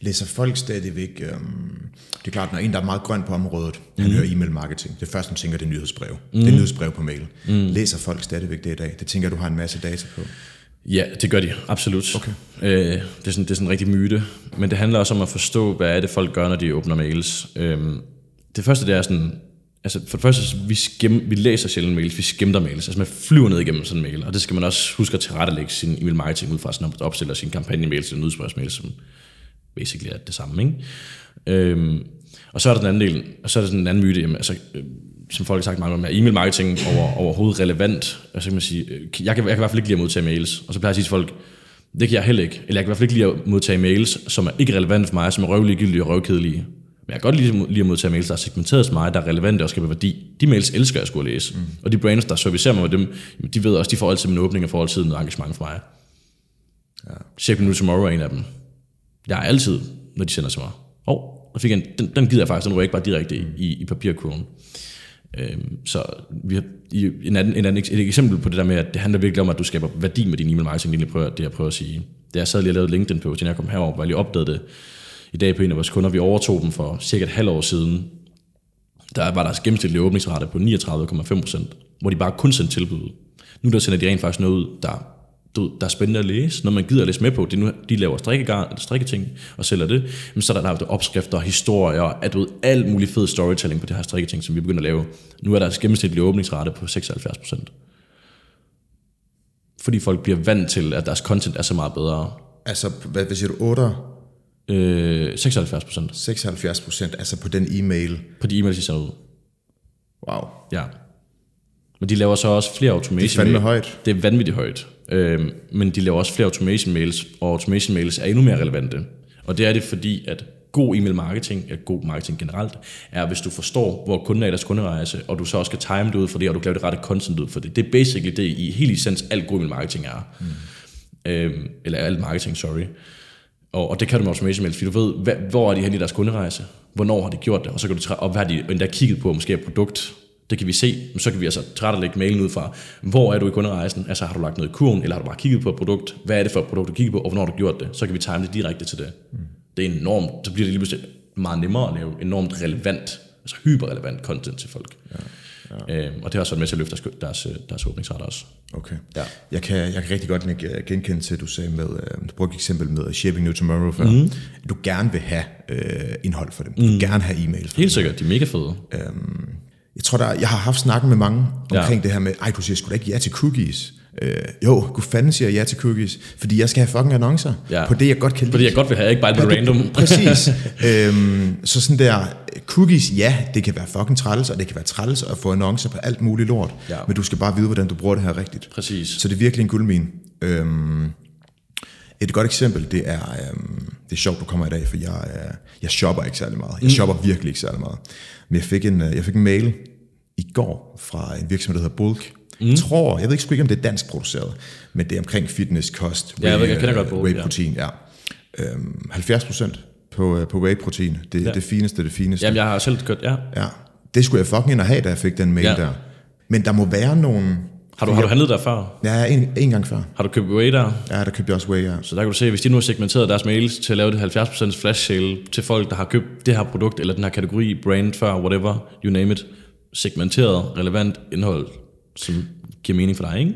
Læser folk stadigvæk, øhm, det er klart, når en, der er meget grøn på området, mm. han hører e-mail marketing, det første, han tænker, det er nyhedsbrev. Mm. Det er nyhedsbrev på mail. Mm. Læser folk stadigvæk det i dag? Det tænker du har en masse data på. Ja, det gør de, absolut. Okay. Øh, det, er sådan, det er sådan en rigtig myte. Men det handler også om at forstå, hvad er det, folk gør, når de åbner mails. Øhm, det første, det er sådan, altså for det første, vi, skim, vi læser sjældent mails, vi skimter mails. Altså man flyver ned igennem sådan en mail, og det skal man også huske at tilrettelægge sin e-mail marketing ud fra, sådan at opstiller sin kampagne-mail til en udspørgsmail, som basically er det samme, ikke? Øhm, og så er der den anden del, og så er der sådan en anden myte, jamen, altså, øh, som folk har sagt mange gange, er e-mail marketing over, overhovedet relevant? Altså kan man sige, øh, jeg kan, jeg kan i hvert fald ikke lide at modtage mails, og så plejer jeg at sige til folk, det kan jeg heller ikke, eller jeg kan i hvert fald ikke lide at modtage mails, som er ikke relevante for mig, som er røvligegyldige og røvkedelige. Men jeg kan godt lide, lide at modtage mails, der er segmenteret til mig, der er relevante og skaber værdi. De mails elsker jeg skulle læse. Mm. Og de brands, der servicerer mig med dem, jamen, de ved også, de får altid min åbning og får altid noget engagement for mig. Ja. Check Me Tomorrow er en af dem. Jeg er altid, når de sender til mig. Åh, oh, fik jeg en, den, den gider jeg faktisk, den ryger ikke bare direkte i, i, i papirkurven. Øhm, så vi har, i, en anden, en anden, et eksempel på det der med, at det handler virkelig om, at du skaber værdi med din e-mail marketing, det, jeg prøver, det jeg prøver at sige. Da jeg sad lige og lavede LinkedIn på, til jeg kom herover, hvor jeg lige opdagede det i dag på en af vores kunder. Vi overtog dem for cirka et halvt år siden. Der var deres gennemsnitlige åbningsrate på 39,5%, hvor de bare kun sendte tilbud. Nu der sender de rent faktisk noget ud, der du, der er spændende at læse, når man gider at læse med på, det er nu, de laver strikketing og sælger det, men så er der lavet opskrifter, historier, at du ved, alt muligt fed storytelling på det her strikketing, som vi begynder at lave. Nu er deres gennemsnitlige åbningsrate på 76%. Fordi folk bliver vant til, at deres content er så meget bedre. Altså, hvad, hvad siger du, 8, Øh, 76% 76 procent, altså på den e-mail. på de e-mails, de sender ud. Wow. Ja. Men de laver så også flere automation Det er fandme højt. Det er vanvittigt højt. Øhm, men de laver også flere automation mails, og automation mails er endnu mere relevante. Og det er det, fordi at god e-mail marketing, eller god marketing generelt, er, hvis du forstår, hvor kunden er i deres kunderejse, og du så også kan time det ud for det, og du kan lave det rette content ud for det. Det er basically det, i helt essens, alt god e-mail marketing er. Mm. Øhm, eller alt marketing, sorry. Og, og det kan du med automation mails, fordi du ved, hvad, hvor er de hen i deres kunderejse? Hvornår har de gjort det? Og så kan du træ- og hvad har de endda kigget på, måske et produkt? Det kan vi se, så kan vi altså tilrettelægge mailen ud fra, hvor er du i kunderejsen? Altså har du lagt noget i kurven, eller har du bare kigget på et produkt? Hvad er det for et produkt, du kigger på, og hvornår har du gjort det? Så kan vi time det direkte til det. Mm. Det er enormt, så bliver det lige pludselig meget nemmere at lave enormt relevant, altså hyperrelevant content til folk. Ja. Ja. Øhm, og det har også været med til at løfte deres, deres, deres åbningsret også. Okay. Ja. Jeg, kan, jeg kan rigtig godt nikke- genkende til, at du sagde med, øh, du brugte et eksempel med Shaping New Tomorrow før, mm. at du gerne vil have øh, indhold for dem. Du vil gerne have e-mails for Helt sikkert, de er mega fede. Jeg tror, der, jeg har haft snakken med mange omkring ja. det her med, ej, du siger sgu da ikke ja til cookies. Øh, jo, gud fanden siger jeg ja til cookies, fordi jeg skal have fucking annoncer Ja. på det, jeg godt kan lide. Fordi jeg godt vil have, ikke bare det random. Præcis. øhm, så sådan der, Cookies, ja, det kan være fucking træls, og det kan være træls at få annoncer på alt muligt lort, Ja. men du skal bare vide, hvordan du bruger det her rigtigt. Præcis. Så det er virkelig en guldmine. Øhm, et godt eksempel, det er, øhm, det er sjovt, du kommer i dag, for jeg, øh, jeg shopper ikke særlig meget. Jeg shopper virkelig ikke særlig meget. Men jeg fik en, øh, jeg fik en mail i går fra en virksomhed, der hedder Bulk. Mm. Jeg tror, jeg ved ikke sgu ikke, om det er dansk produceret, men det er omkring fitness, kost, Ja, jeg ved- jeg kender øh, godt Bulk, whey ja. protein, ja. Øhm, 70 procent på, øh, på whey protein. Det er Ja. det fineste, det fineste. Jamen, jeg har selv kørt, ja. Ja. Det skulle jeg fucking ind og have, da jeg fik den mail Ja. der. Men der må være nogle... Har du, har du handlet der før? Ja, en, en gang før. Har du købt Whey der? Ja, der købte jeg også whey, ja. Så der kan du se, hvis de nu har segmenteret deres mails til at lave det 70% flash sale til folk, der har købt det her produkt, eller den her kategori, brand før, whatever, you name it, segmenteret, relevant indhold, som giver mening for dig, ikke?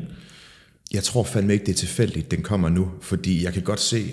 Jeg tror fandme ikke, det er tilfældigt, den kommer nu, fordi jeg kan godt se,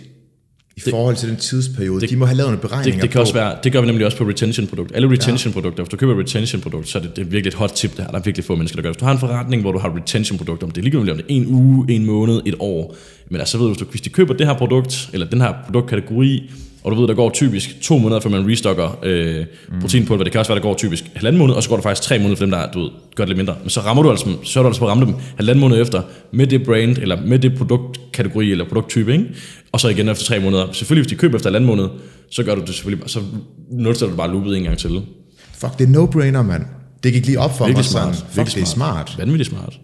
i det, forhold til den tidsperiode, det, de må have lavet nogle beregninger Det, det kan på, også være, det gør vi nemlig også på retention-produkt. Alle retention-produkter, hvis du køber et retention-produkt, så er det, det er virkelig et hot tip, det her. Der er virkelig få mennesker, der gør. Hvis du har en forretning, hvor du har retention-produkter, om det er ligegyldigt, om det er en uge, en måned, et år, men altså ved du, hvis, du, hvis de køber det her produkt, eller den her produktkategori, og du ved, der går typisk to måneder, før man restocker øh, proteinpulver. Det kan også være, der går typisk halvanden måned, og så går der faktisk tre måneder for dem, der du ved, gør det lidt mindre. Men så rammer du altså, så er du altså på at ramme dem halvanden måned efter, med det brand, eller med det produktkategori, eller produkttype, ikke? og så igen efter tre måneder. Selvfølgelig, hvis de køber efter halvanden måned, så gør du det selvfølgelig, så nulstiller du bare loopet en gang til. fuck, det er no-brainer, mand. Det gik lige op for Virkelig mig smart. sådan, fuck, Virkelig det er smart. Vanvittigt smart.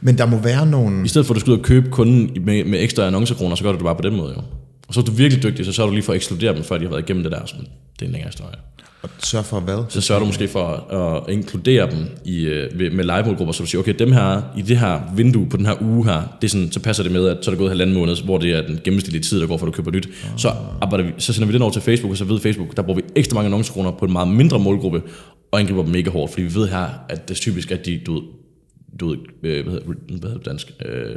Men der må være nogle... I stedet for, at du skal ud og købe kunden med, med ekstra annoncekroner, så gør du det bare på den måde jo. Og så er du virkelig dygtig, så sørger du lige for at ekskludere dem, før de har været igennem det der. Så det er en længere historie. Og sørg for hvad? Så sørger du måske for at, inkludere dem i, øh, med live-målgrupper, så du siger, okay, dem her, i det her vindue på den her uge her, det er sådan, så passer det med, at så er der gået halvanden måned, hvor det er den gennemsnitlige tid, der går, for at du køber nyt. Så, arbejder vi, så sender vi den over til Facebook, og så ved Facebook, der bruger vi ekstra mange annoncekroner på en meget mindre målgruppe, og angriber dem mega hårdt, fordi vi ved her, at det er typisk, at de, du du ved øh, hvad, hedder, hvad hedder det dansk? Øh,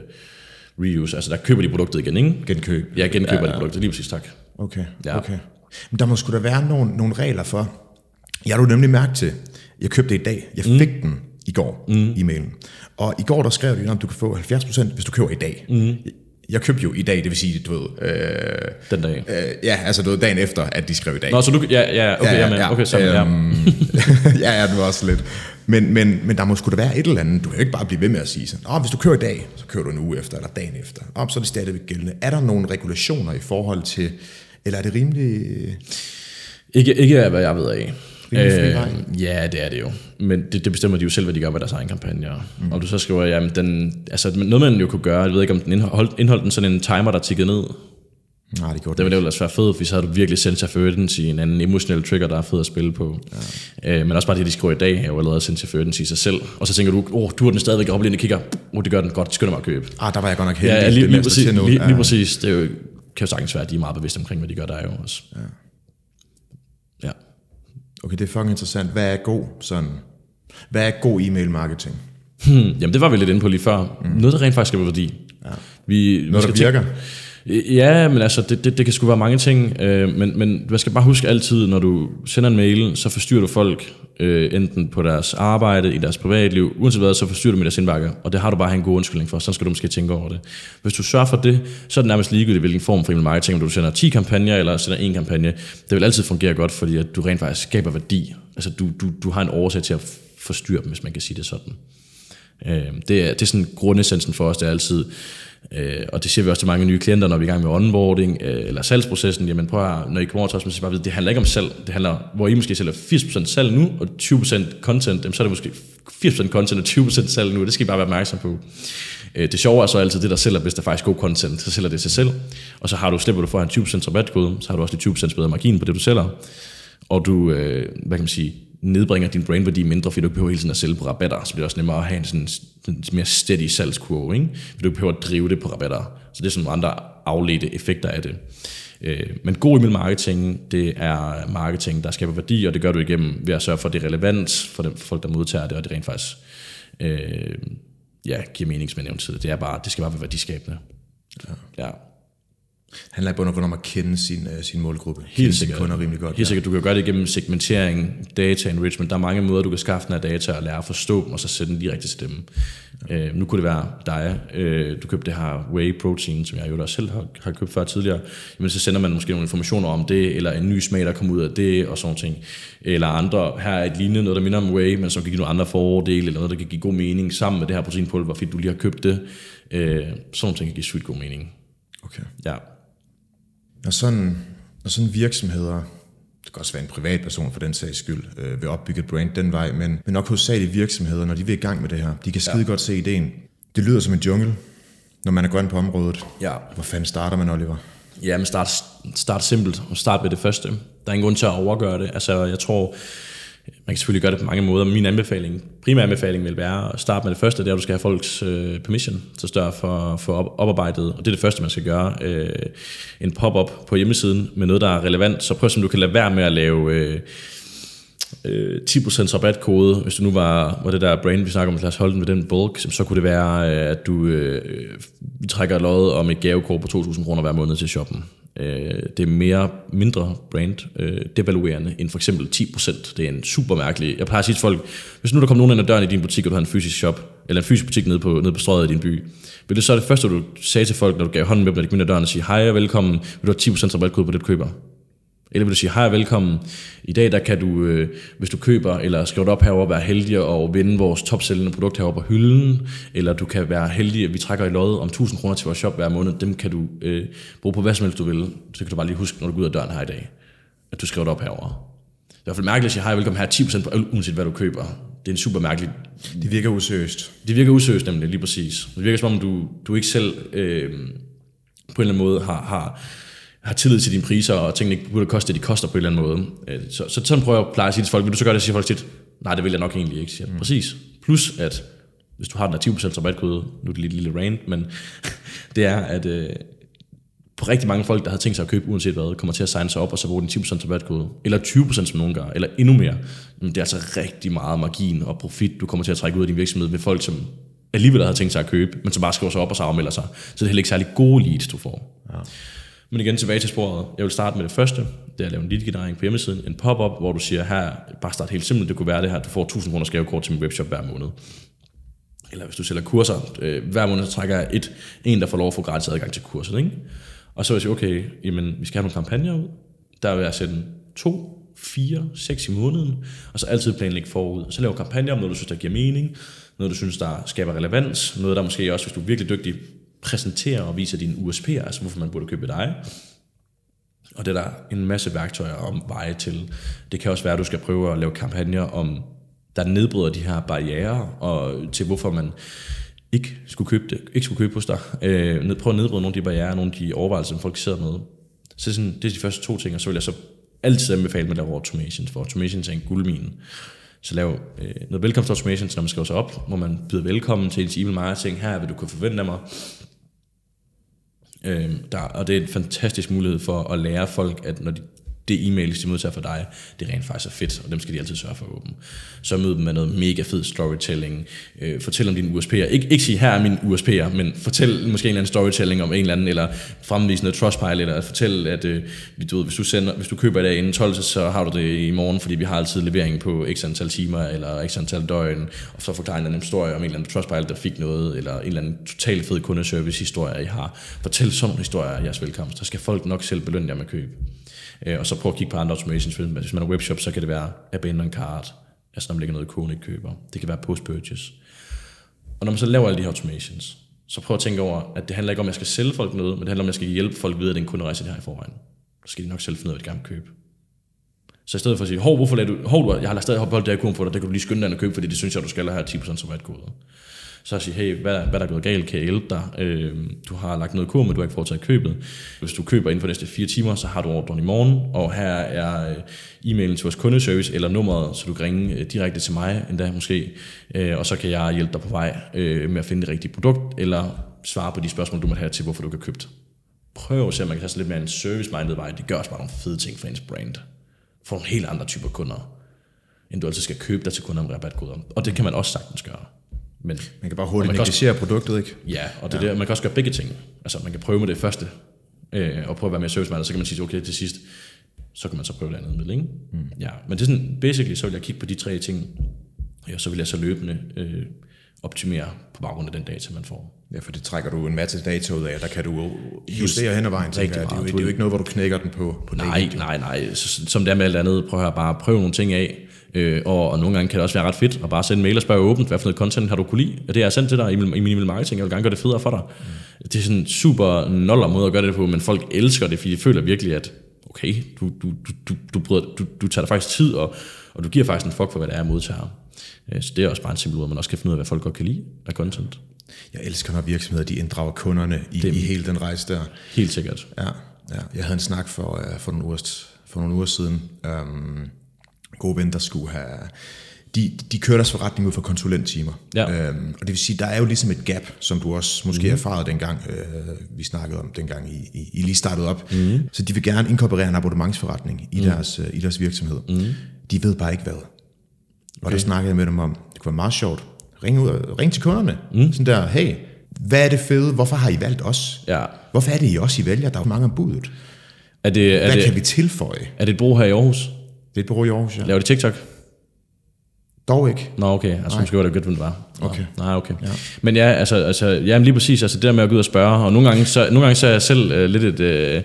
reuse, altså der køber de produktet igen, ikke? Genkøb. Ja, genkøber ja, ja. de produkter, lige præcis, tak. Okay, Ja. okay. Men der må sgu da være nogle, nogle regler for... Jeg har du nemlig mærke til, jeg købte det i dag. Jeg fik mm. den i går, mm. e-mailen. Og i går der skrev de, at du kan få 70%, hvis du køber i dag. Mm. Jeg, købte jo i dag, det vil sige, du ved... Øh, Den dag. øh, ja, altså du ved, dagen efter, at de skrev i dag. Nå, så du, ja, ja, okay, ja, ja, okay, så ja. Øhm, ja, ja, det var også lidt. Men, men, men der må sgu da være et eller andet. Du kan jo ikke bare blive ved med at sige sådan, Åh, hvis du kører i dag, så kører du en uge efter, eller dagen efter. Åh, så er det stadigvæk gældende. Er der nogle regulationer i forhold til, eller er det rimelig... Ikke, ikke af, hvad jeg ved af. Vej. ja, det er det jo. Men det, det bestemmer de jo selv, hvad de gør med deres egen kampagner. Mm. Og du så skriver, jamen den, altså noget man jo kunne gøre, jeg ved ikke om den indhold, indholdt den sådan en timer, der tikkede ned. Nej, det gjorde Det det. ville ellers være fedt, hvis så havde du virkelig sense of urgency, en anden emotionel trigger, der er fed at spille på. Ja. Øh, men også bare det, de skriver i dag, er jo allerede sense of urgency i sig selv. Og så tænker du, åh, oh, du har den stadigvæk op lige og kigger, oh, det gør den godt, skynd dig mig at købe. Ah, der var jeg godt nok heldig. Ja, lige, lige, præcis, lige, lige Ja. præcis. Det er jo, kan jo sagtens være, at de er meget bevidste omkring, hvad de gør der er jo også. Ja. ja. Okay, det er fucking interessant. Hvad er god sådan... Hvad er god e-mail marketing? Hmm, jamen det var vi lidt inde på lige før. Mm. Noget, der rent faktisk skaber værdi. Ja. Vi, vi Noget, der skal virker? Tænke, ja, men altså, det, det, det kan sgu være mange ting. Øh, men, men man skal bare huske altid, når du sender en mail, så forstyrrer du folk øh, enten på deres arbejde, i deres privatliv, uanset hvad, så forstyrrer du med deres indbakke. Og det har du bare en god undskyldning for. Så skal du måske tænke over det. Hvis du sørger for det, så er det nærmest ligegyldigt, hvilken form for email marketing, om du sender 10 kampagner eller sender en kampagne. Det vil altid fungere godt, fordi at du rent faktisk skaber værdi. Altså, du, du, du har en årsag til at forstyrre dem, hvis man kan sige det sådan. Øh, det, er, det er sådan grundessensen for os, det er altid, øh, og det siger vi også til mange nye klienter, når vi er i gang med onboarding øh, eller salgsprocessen, jamen prøv at, når I kommer over til os, så skal bare vide, det handler ikke om salg, det handler, hvor I måske sælger 80% salg nu, og 20% content, jamen, så er det måske 80% content og 20% salg nu, det skal I bare være opmærksom på. Øh, det sjove er så altid det, der sælger, hvis der faktisk er god content, så sælger det sig selv, og så har du, slipper du for en 20% rabatkode, så har du også de 20% bedre margin på det, du sælger, og du, øh, hvad kan man sige, nedbringer din brandværdi mindre, fordi du ikke behøver hele tiden at sælge på rabatter, så bliver det også nemmere at have en sådan en mere steady salgskurve, ikke? fordi du ikke behøver at drive det på rabatter. Så det er sådan nogle andre afledte effekter af det. Øh, men god email marketing, det er marketing, der skaber værdi, og det gør du igennem ved at sørge for, at det er relevant for, dem, folk, der modtager det, og det rent faktisk øh, ja, giver mening, som jeg nævnte tidligere. Det, er bare, det skal bare være værdiskabende. Ja. ja. Handler i bund og grund om at kende sin, uh, sin målgruppe. Helt kende sikkert. Kunder rimelig godt. Helt sikkert, du kan gøre det igennem segmentering, data enrichment. Der er mange måder, du kan skaffe den her data og lære at forstå dem, og så sætte den direkte til dem. Ja. Øh, nu kunne det være dig, øh, du købte det her whey protein, som jeg jo også selv har, har købt før tidligere. Jamen, så sender man måske nogle informationer om det, eller en ny smag, der kommer ud af det, og sådan ting. Eller andre, her er et lignende, noget der minder om whey, men som kan give nogle andre fordele, eller noget, der kan give god mening sammen med det her proteinpulver, fordi du lige har købt det. Øh, sådan ting kan give sygt god mening. Okay. Ja. Når sådan, når sådan virksomheder, det kan også være en privatperson for den sags skyld, øh, vil opbygge et brand den vej, men, men nok hovedsageligt virksomheder, når de vil i gang med det her, de kan skide ja. godt se ideen. Det lyder som en jungle, når man er grøn på området. Ja. Hvor fanden starter man, Oliver? Ja, men start, start simpelt, og start med det første. Der er ingen grund til at overgøre det. Altså, jeg tror, man kan selvfølgelig gøre det på mange måder, min anbefaling, primær anbefaling vil være at starte med det første, det er, at du skal have folks øh, permission til større for, for op, oparbejdet, og det er det første, man skal gøre. Øh, en pop-up på hjemmesiden med noget, der er relevant, så prøv som du kan lade være med at lave... Øh, øh, 10% rabatkode, hvis du nu var, var det der brand, vi snakker om, lad os holde den med den bulk, så kunne det være, øh, at du øh, vi trækker et lod om et gavekort på 2.000 kroner hver måned til shoppen. Øh, det er mere mindre brand øh, devaluerende end for eksempel 10%. Det er en super mærkelig... Jeg plejer at sige til folk, hvis nu der kommer nogen ind ad døren i din butik, og du har en fysisk shop, eller en fysisk butik nede på, nede på strøget i din by, vil det så det første, du sagde til folk, når du gav hånden med dem, når de kom ind ad døren og sige, hej og velkommen, vil du have 10% rabatkode på det, du køber? Eller vil du sige, hej og velkommen. I dag der kan du, øh, hvis du køber eller skriver det op herover, være heldig og vinde vores topsælgende produkt herover på hylden. Eller du kan være heldig, at vi trækker i lod om 1000 kroner til vores shop hver måned. Dem kan du øh, bruge på hvad som helst du vil. Så kan du bare lige huske, når du går ud af døren her i dag, at du skriver det op herover. Det er i hvert fald mærkeligt at sige, hej velkommen her 10% på øl, uanset hvad du køber. Det er en super mærkelig... Det virker useriøst. Det virker useriøst nemlig, lige præcis. Det virker som om, du, du ikke selv øh, på en eller anden måde har, har har tillid til dine priser, og tingene ikke burde koste det, de koster på en eller anden måde. Øh, så, så sådan prøver jeg at pleje at sige til folk, vil du så gøre det, siger folk tit, nej, det vil jeg nok egentlig ikke. Siger, mm. Præcis. Plus, at hvis du har den der 10% rabatkode, nu er det lidt lille rant, men det er, at øh, på rigtig mange folk, der har tænkt sig at købe uanset hvad, kommer til at signe sig op og så bruge den 10% rabatkode, eller 20% som nogen gør, eller endnu mere. Men det er altså rigtig meget margin og profit, du kommer til at trække ud af din virksomhed ved folk, som alligevel har tænkt sig at købe, men som bare skriver sig op og så afmelder sig. Så det er heller ikke særlig gode leads, du får. Ja. Men igen tilbage til sporet. Jeg vil starte med det første. Det er at lave en lead-generering på hjemmesiden. En pop-up, hvor du siger, her, bare start helt simpelt. Det kunne være det her, du får 1000 kroner gavekort til min webshop hver måned. Eller hvis du sælger kurser, øh, hver måned så trækker jeg et, en, der får lov at få gratis adgang til kurset. Ikke? Og så vil jeg sige, okay, jamen, vi skal have nogle kampagner ud. Der vil jeg sætte to, fire, seks i måneden, og så altid planlægge forud. Så lave kampagner om noget, du synes, der giver mening, noget, du synes, der skaber relevans, noget, der måske også, hvis du er virkelig dygtig, præsenterer og viser dine USP'er, altså hvorfor man burde købe dig. Og det er der en masse værktøjer om veje til. Det kan også være, at du skal prøve at lave kampagner om, der nedbryder de her barriere, og til hvorfor man ikke skulle købe det, ikke skulle købe hos dig. Øh, prøv at nedbryde nogle af de barriere, nogle af de overvejelser, som folk sidder med. Så sådan, det er de første to ting, og så vil jeg så altid anbefale med at lave automations, for automations er en guldmine. Så lav øh, noget velkomstautomation, så når man skriver sig op, hvor man byder velkommen til ens e-mail marketing. Her vil du kunne forvente af mig. Øh, der, og det er en fantastisk mulighed for at lære folk, at når de, det e-mail, de modtager fra dig, det rent faktisk er fedt, og dem skal de altid sørge for at åbne. Så mød dem med noget mega fed storytelling. Øh, fortæl om dine USP'er. Ik- ikke sige, her er mine USP'er, men fortæl måske en eller anden storytelling om en eller anden, eller fremvise noget Trustpilot, eller fortæl, at øh, du ved, hvis, du sender, hvis du køber i dag inden 12, så har du det i morgen, fordi vi har altid levering på x antal timer, eller x antal døgn, og så forklare en eller anden historie om en eller anden Trustpilot, der fik noget, eller en eller anden totalt fed kundeservice historie, I har. Fortæl sådan nogle historier af jeres velkomst, så skal folk nok selv belønne jer med køb. Øh, og så prøv at kigge på andre automations. Hvis man har webshop, så kan det være abandon cart, altså når man lægger noget i ikke køber. Det kan være post-purchase. Og når man så laver alle de her automations, så prøv at tænke over, at det handler ikke om, at jeg skal sælge folk noget, men det handler om, at jeg skal hjælpe folk videre, at den kunderejse, de har i forvejen. Så skal de nok selv finde ud af, hvad de gerne købe. Så i stedet for at sige, hov, hvorfor lader du, hov, jeg har stadig holdt det her kode for dig, det kan du lige skynde dig at købe, fordi det synes jeg, du skal have 10% rabatkode så sige, hey, hvad, hvad der er gået galt, kan jeg hjælpe dig? Øh, du har lagt noget kur, men du har ikke foretaget købet. Hvis du køber inden for næste fire timer, så har du ordren i morgen, og her er øh, e-mailen til vores kundeservice, eller nummeret, så du kan ringe øh, direkte til mig endda måske, øh, og så kan jeg hjælpe dig på vej øh, med at finde det rigtige produkt, eller svare på de spørgsmål, du måtte have til, hvorfor du kan købe Prøv at se, om man kan tage lidt mere en service-minded vej. Det gør også bare nogle fede ting for ens brand. For nogle helt andre typer kunder, end du altid skal købe dig til kunder med rabatkoder. Og det kan man også sagtens gøre. Men, man kan bare hurtigt negligere produktet, ikke? Ja, og det ja. Der, man kan også gøre begge ting. Altså, man kan prøve med det første, øh, og prøve at være mere service så kan man sige, okay, til sidst, så kan man så prøve det andet middel, ikke? Mm. Ja, men det er sådan, basically, så vil jeg kigge på de tre ting, ja, så vil jeg så løbende øh, optimere på baggrund af den data, man får. Ja, for det trækker du en masse data ud af, der kan du justere hen ad vejen. Rigtig jeg. Det, er jo, meget. det er jo ikke noget, hvor du knækker den på, på Nej, nej, nej. Så, som det er med alt andet, prøv at bare prøv nogle ting af. Øh, og, og nogle gange kan det også være ret fedt at bare sende en mail og spørge åbent, hvad for noget content har du kunne lide? Og det har jeg sendt til dig i min, i min marketing, jeg vil gerne gøre det federe for dig. Mm. Det er sådan en super noller måde at gøre det på, men folk elsker det, fordi de føler virkelig, at okay, du, du, du, du, du, bryder, du, du tager dig faktisk tid, og, og du giver faktisk en fuck for, hvad det er, jeg modtager. Øh, Så det er også bare en simpel måde, at man også kan finde ud af, hvad folk godt kan lide af content. Jeg elsker, når virksomheder de inddrager kunderne i, i hele den rejse der. Helt sikkert. Ja, ja. Jeg havde en snak for, uh, for, nogle, uger, for nogle uger siden. Um, gode ven, der skulle have... De, de kører deres forretning ud fra konsulenttimer. Ja. Øhm, og det vil sige, der er jo ligesom et gap, som du også måske mm. erfarede dengang, øh, vi snakkede om dengang, I, I, I lige startede op. Mm. Så de vil gerne inkorporere en abonnementsforretning i, mm. deres, øh, i deres virksomhed. Mm. De ved bare ikke hvad. Og der snakkede jeg med dem om, det kunne være meget sjovt. Ring, ud, ring til kunderne. Mm. Sådan der, hey, hvad er det fede? Hvorfor har I valgt os? Ja. Hvorfor er det I også, I vælger? Der er jo mange om budet. Er det, er, Hvad det, kan vi tilføje? er det et brug her i Aarhus? Det er et bureau i Aarhus, ja. Laver det TikTok? Dog ikke. Nå, okay. Altså, måske var det godt, det var. Nå, Okay. Nej, okay. Ja. Men ja, altså, altså, ja, men lige præcis, altså det der med at gå ud og spørge, og nogle gange så, nogle gange så er jeg selv øh, lidt et... Øh,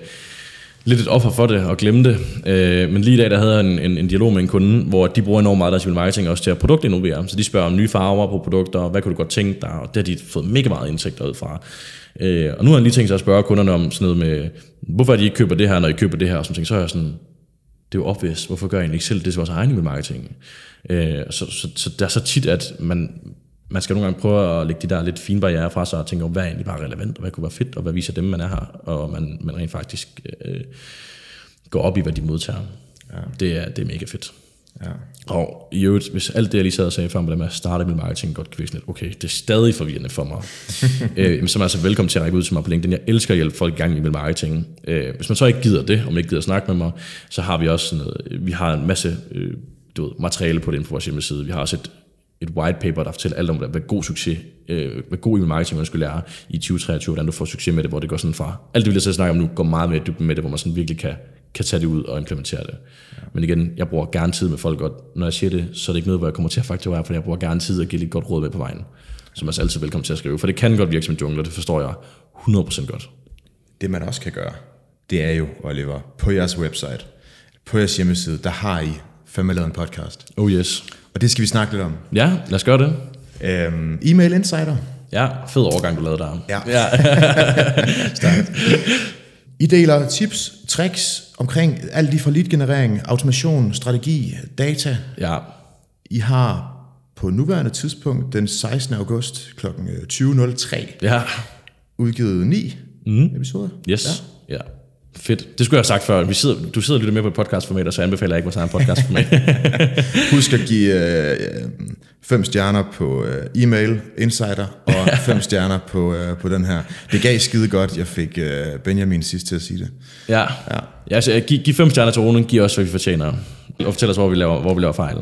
lidt et offer for det og glemme det. Øh, men lige i dag, der havde jeg en, en, en dialog med en kunde, hvor de bruger enormt meget deres email marketing også til at produktinnovere. Så de spørger om nye farver på produkter, hvad kunne du godt tænke dig, og det har de fået mega meget indtægter ud fra. Øh, og nu har han lige tænkt sig at spørge kunderne om sådan noget med, hvorfor de ikke køber det her, når I køber det her, og sådan ting. Så er jeg sådan, det er jo obvious, hvorfor gør I egentlig ikke selv det til vores egen email marketing? Øh, så, så, så, det er så tit, at man, man skal nogle gange prøve at lægge de der lidt fine barriere fra sig og tænke, hvad er egentlig bare relevant, og hvad kunne være fedt, og hvad viser dem, man er her, og man, man rent faktisk øh, går op i, hvad de modtager. Ja. Det, er, det er mega fedt. Ja. Og i øvrigt, hvis alt det, jeg lige sad og sagde før med det med at starte med marketing, godt kan virke sådan lidt, okay, det er stadig forvirrende for mig. øh, så er man altså velkommen til at række ud til mig på LinkedIn. Jeg elsker at hjælpe folk i gang med marketing. Øh, hvis man så ikke gider det, og man ikke gider at snakke med mig, så har vi også sådan noget, vi har en masse øh, du ved, materiale på den på vores hjemmeside. Vi har også et, et white paper, der fortæller alt om, hvad god succes, øh, hvad god email marketing man skulle lære i 2023, hvordan du får succes med det, hvor det går sådan fra, alt det vi lige snakke om nu, går meget mere i dybden med det, hvor man sådan virkelig kan, kan tage det ud og implementere det. Ja. Men igen, jeg bruger gerne tid med folk, og når jeg siger det, så er det ikke noget, hvor jeg kommer til at fakturere, for jeg bruger gerne tid og give lidt godt råd med på vejen, som er altid velkommen til at skrive, for det kan godt virke som en jungle, og det forstår jeg 100% godt. Det man også kan gøre, det er jo, Oliver, på jeres website, på jeres hjemmeside, der har I fandme lavet en podcast. Oh yes. Og det skal vi snakke lidt om. Ja, lad os gøre det. Øhm, e-mail insider. Ja, fed overgang, du lavede der. Ja. ja. I deler tips, tricks omkring alt lige fra lead-generering, automation, strategi, data. ja. I har på nuværende tidspunkt den 16. august kl. 20.03 Ja. udgivet 9 mm. episoder. Yes. Ja. ja. Fedt. Det skulle jeg have sagt før. Vi sidder, du sidder og lytter med på et podcastformat, og så anbefaler jeg ikke vores egen podcastformat. Husk at give øh, fem stjerner på øh, e-mail, insider, og fem stjerner på, øh, på den her. Det gav skide godt. Jeg fik øh, Benjamin sidst til at sige det. ja. ja. ja altså, giv, giv fem stjerner til Ronen, giv os, hvad vi fortjener. Og fortæl os, hvor vi laver, hvor vi laver fejl.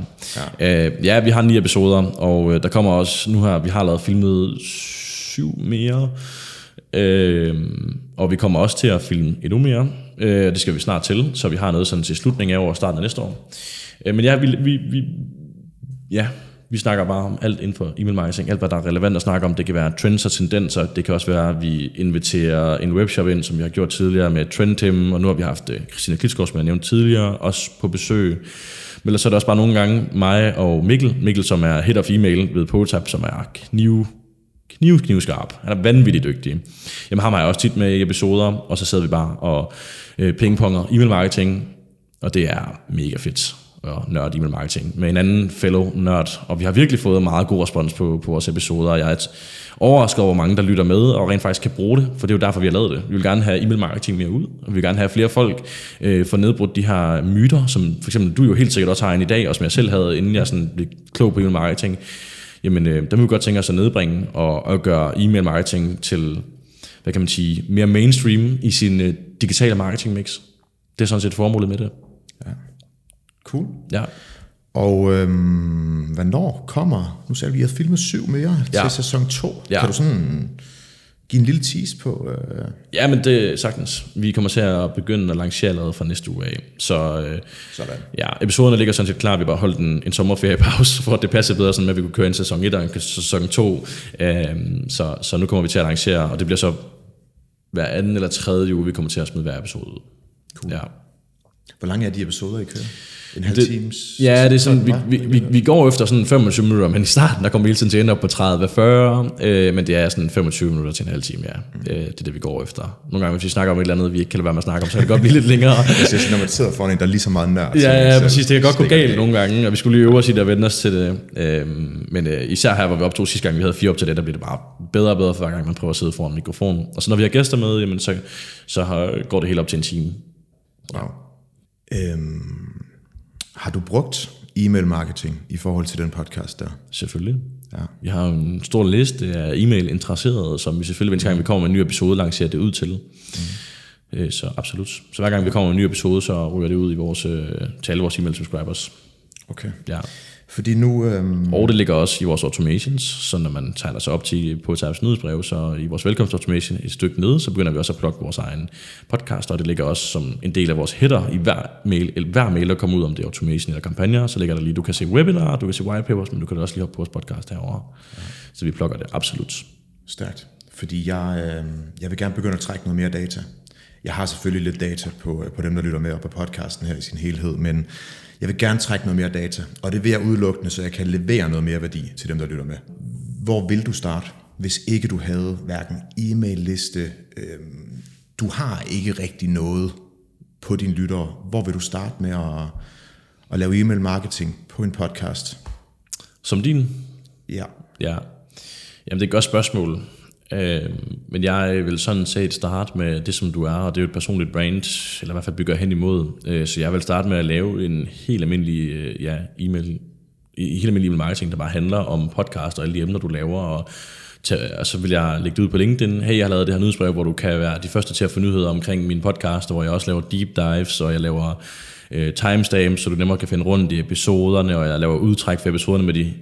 Ja. Øh, ja, vi har ni episoder, og øh, der kommer også, nu har vi har lavet filmet syv mere, øh, og vi kommer også til at filme endnu mere. Øh, det skal vi snart til, så vi har noget sådan til slutningen af år og starten af næste år. Øh, men ja, vi, vi, vi, ja, vi snakker bare om alt inden for e-mail marketing, alt hvad der er relevant at snakke om. Det kan være trends og tendenser, det kan også være, at vi inviterer en webshop ind, som vi har gjort tidligere med Trendtim, og nu har vi haft øh, Christina Klitsgaard, som jeg nævnte tidligere, også på besøg. Men ellers er det også bare nogle gange mig og Mikkel, Mikkel som er head of email ved Potap, som er kniv, kniv, knivskarp. Han er vanvittigt dygtig. Jamen ham har jeg også tit med i episoder, og så sidder vi bare og øh, pingponger e-mail marketing, og det er mega fedt og nørd e-mail marketing med en anden fellow nørd, og vi har virkelig fået meget god respons på, på vores episoder, og jeg er et overrasket over, hvor mange der lytter med, og rent faktisk kan bruge det, for det er jo derfor, vi har lavet det. Vi vil gerne have e-mail marketing mere ud, og vi vil gerne have flere folk øh, få nedbrudt de her myter, som for eksempel du jo helt sikkert også har en i dag, og som jeg selv havde, inden jeg sådan blev klog på e-mail marketing, jamen øh, der vil vi godt tænke os at nedbringe og, og gøre e-mail marketing til, hvad kan man sige, mere mainstream i sin øh, digitale marketing mix. Det er sådan set formålet med det. Ja. Cool. Ja. Og øhm, hvornår kommer, nu sagde vi, at I har filmet syv mere Ja. til sæson 2. Ja. Kan du sådan give en lille tease på... Øh, Ja, men det er sagtens. Vi kommer til at begynde at lancere allerede fra næste uge af. Så øh, sådan. ja, episoderne ligger sådan set klar. Vi bare holdt en, en sommerferiepause, for at det passer bedre, sådan med, at vi kunne køre en sæson 1 og en sæson 2. Øh, så, så nu kommer vi til at lancere, og det bliver så hver anden eller tredje uge, vi kommer til at smide hver episode ud. Cool. Ja. Hvor lange er de episoder, I kører? En halv Det- times? Ja, det er sådan, vi, vi, vi, vi går efter sådan 25 minutter, men i starten, der kommer vi hele tiden til at ende op på 30-40, øh, men det er sådan 25 minutter til en halv time, ja. Øh, det er det, vi går efter. Nogle gange, hvis vi snakker om et eller andet, vi ikke kan lade være med at snakke om, så kan det godt blive lidt længere. Jeg synes, når man sidder foran en, der er lige så meget som Ja, ja, præcis. Det kan godt gå galt af. nogle gange, og vi skulle lige øve os i det og vende os til det. Øhm, men øh, især her, hvor vi optog sidste gang, vi havde fire op til det, der bliver det bare bedre og bedre for hver gang, man prøver at sidde foran mikrofonen. Og så når vi har gæster med, jamen, så, så har, går det helt op til en time. Wow. Øhm, har du brugt e-mail marketing i forhold til den podcast der? Selvfølgelig. Ja. Vi har en stor liste af e-mail-interesserede, som vi selvfølgelig, hver gang vi kommer med en ny episode, lancerer det ud til. Mm. Så absolut. Så hver gang vi kommer med en ny episode, så ryger det ud i vores, øh, til alle vores e-mail-subscribers. Okay. Ja. Fordi nu... Øhm, Og det ligger også i vores automations, så når man tegner sig op til på Tabs nyhedsbrev, så i vores velkomstautomation et stykke nede, så begynder vi også at plukke vores egen podcast, og det ligger også som en del af vores header i hver mail, eller hver mail, der kommer ud om det automation eller kampagner, så ligger der lige, du kan se webinar, du kan se whitepapers, men du kan også lige hoppe på vores podcast herovre. Ja. Så vi plukker det absolut. Stærkt. Fordi jeg, øh, jeg vil gerne begynde at trække noget mere data. Jeg har selvfølgelig lidt data på, på dem, der lytter med og på podcasten her i sin helhed, men jeg vil gerne trække noget mere data, og det vil jeg udelukkende, så jeg kan levere noget mere værdi til dem, der lytter med. Hvor vil du starte, hvis ikke du havde hverken e-mail-liste, øh, du har ikke rigtig noget på dine lyttere. Hvor vil du starte med at, at lave e-mail marketing på en podcast? Som din Ja. Ja, jamen det er et godt spørgsmål. Øh, men jeg vil sådan set starte med det, som du er, og det er jo et personligt brand, eller i hvert fald bygger hen imod. Øh, så jeg vil starte med at lave en helt almindelig øh, ja, e-mail, i helt almindelig e-mail marketing, der bare handler om podcast og alle de emner, du laver, og, til, og så vil jeg lægge det ud på LinkedIn. Hey, jeg har lavet det her nyhedsbrev, hvor du kan være de første til at få nyheder omkring min podcast, hvor jeg også laver deep dives, og jeg laver øh, timestamps, så du nemmere kan finde rundt i episoderne, og jeg laver udtræk for episoderne med de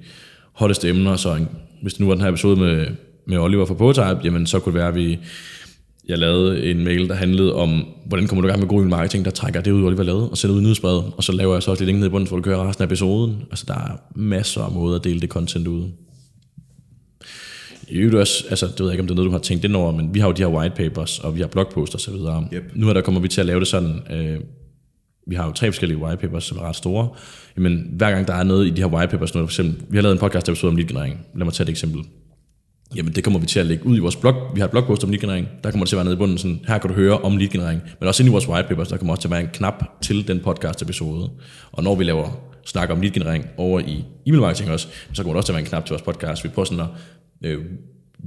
hotteste emner, så en, hvis det nu var den her episode med, med Oliver fra Potype, jamen så kunne det være, at vi, jeg lavede en mail, der handlede om, hvordan kommer du i gang med god marketing, der trækker det ud, Oliver lavede, og sender ud i nyhedsbrevet, og så laver jeg så også lidt link ned i bunden, så du kører resten af episoden. Altså, der er masser af måder at dele det content ud. I øvrigt også, altså det ved jeg ikke, om det er noget, du har tænkt ind over, men vi har jo de her white papers, og vi har blogposts og så videre. Yep. Nu her der kommer vi til at lave det sådan, øh, vi har jo tre forskellige white papers, som er ret store. Jamen, hver gang der er noget i de her white papers, nu, for eksempel, vi har lavet en podcast episode om lead generering. Lad mig tage et eksempel. Jamen, det kommer vi til at lægge ud i vores blog. Vi har et blogpost om lead generering. Der kommer det til at være nede i bunden, sådan, her kan du høre om lead generering. Men også inde i vores white papers, der kommer også til at være en knap til den podcast episode. Og når vi laver snak om lead generering over i e-mail marketing også, så kommer der også til at være en knap til vores podcast. Vi prøver sådan at øh,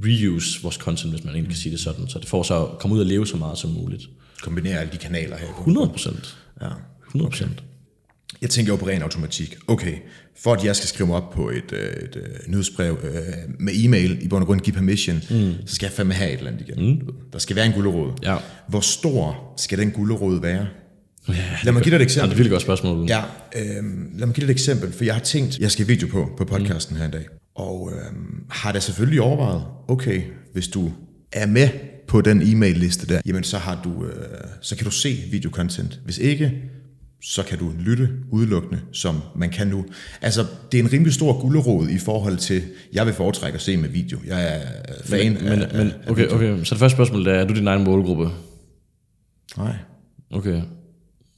reuse vores content, hvis man egentlig kan sige det sådan. Så det får så at komme ud og leve så meget som muligt. Kombinere alle de kanaler her. 100 procent. Ja. 100 procent. Jeg tænker jo på ren automatik. Okay, for at jeg skal skrive mig op på et, øh, et, et nyhedsbrev øh, med e-mail, i bund og grund give permission, mm. så skal jeg fandme have et eller andet igen. Mm. Der skal være en gulderod. Ja. Hvor stor skal den gulderod være? Ja, Lad mig give dig et Ja, det er eksempel. et virkelig godt spørgsmål. Ja, øh, lad mig give dig et eksempel, for jeg har tænkt, jeg skal video på, på podcasten her i dag. Og øh, har da selvfølgelig overvejet, okay, hvis du er med på den e-mail-liste der, jamen så, har du, øh, så kan du se videocontent. Hvis ikke, så kan du lytte udelukkende, som man kan nu. Altså, det er en rimelig stor gulderod i forhold til, jeg vil foretrække at se med video. Jeg er fan Men, af, men, men af, af okay, okay, så det første spørgsmål er, er du din egen målgruppe? Nej. Okay.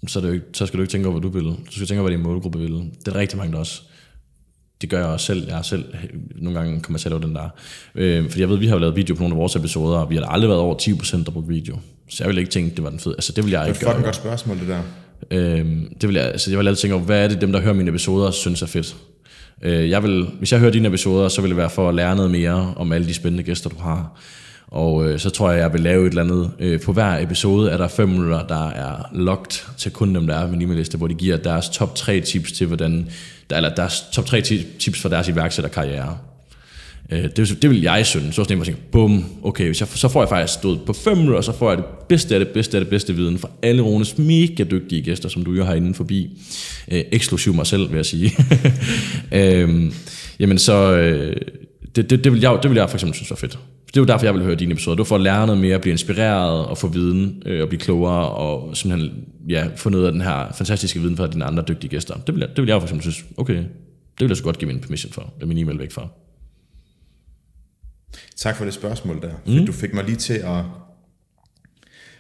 Så, det jo ikke, så skal du ikke tænke over, hvad du vil. Du skal tænke over, hvad din målgruppe vil. Det er der rigtig mange, der også. Det gør jeg også selv. Jeg selv nogle gange kommer jeg til at lave den der. Øh, fordi jeg ved, vi har jo lavet video på nogle af vores episoder, og vi har da aldrig været over 10% der brugte video. Så jeg ville ikke tænke, det var den fede. Altså, det vil jeg Det er ikke et gøre. godt spørgsmål, det der. Øhm, det vil jeg, altså jeg vil altid tænke over, hvad er det dem, der hører mine episoder, synes er fedt. Øh, jeg vil, hvis jeg hører dine episoder, så vil det være for at lære noget mere om alle de spændende gæster, du har. Og øh, så tror jeg, jeg vil lave et eller andet. Øh, på hver episode er der fem minutter, der er locked til kun dem, der er på min hvor de giver deres top 3 tips til, hvordan, der, eller deres top 3 tips for deres iværksætterkarriere. Øh, det, det vil jeg synes. Så sådan en, jeg tænker, bum, okay, hvis jeg, så får jeg faktisk stået på 5 minutter, så får jeg det bedste af det bedste af det bedste viden fra alle Rones mega dygtige gæster, som du jo har inden forbi. Øh, eksklusiv mig selv, vil jeg sige. øh, jamen så, øh, det, det, det, vil jeg, det vil jeg for eksempel synes var fedt. det er jo derfor, jeg vil høre dine episoder. Det får for at lære noget mere, blive inspireret og få viden øh, og blive klogere og simpelthen ja, få noget af den her fantastiske viden fra dine andre dygtige gæster. Det vil jeg, det vil jeg for eksempel synes, okay, det vil jeg så godt give min permission for, det min e-mail væk for. Tak for det spørgsmål der. Mm. Du fik mig lige til at...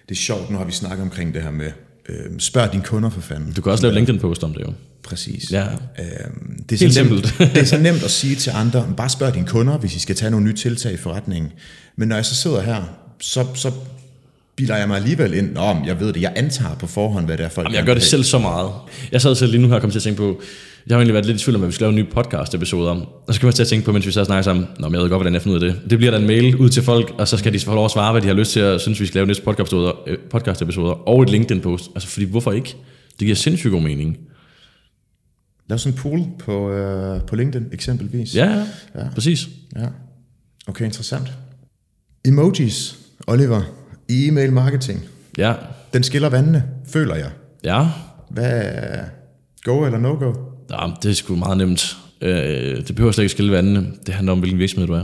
Det er sjovt, nu har vi snakket omkring det her med, øh, spørg dine kunder for fanden. Du kan også lave LinkedIn-post om det jo. Præcis. Ja. Øhm, det, er så Helt nemt, det er så nemt at sige til andre, bare spørg dine kunder, hvis I skal tage nogle nye tiltag i forretningen. Men når jeg så sidder her, så, så bilder jeg mig alligevel ind, Nå, men jeg ved det, jeg antager på forhånd, hvad det er folk Jamen, jeg gør det selv så meget. Jeg sad selv lige nu her og kom til at tænke på, jeg har egentlig været lidt i tvivl om, at vi skal lave en ny podcast-episode om. Og så kan man til at tænke på, mens vi så snakker sammen, Nå, men jeg ved godt, hvordan jeg finder ud af det. Det bliver der en mail ud til folk, og så skal de få lov at svare, hvad de har lyst til at synes, vi skal lave næste podcast-episoder, øh, podcast-episoder og et LinkedIn-post. Altså, fordi hvorfor ikke? Det giver sindssygt god mening. Lav sådan en pool på, øh, på LinkedIn eksempelvis. Ja, ja, ja. præcis. ja. Okay, interessant. Emojis, Oliver, e-mail marketing. Ja, Den skiller vandene, føler jeg. ja. Hvad go eller no-go? Nå, det er sgu meget nemt. Øh, det behøver slet ikke skille vandene. Det handler om, hvilken virksomhed du er.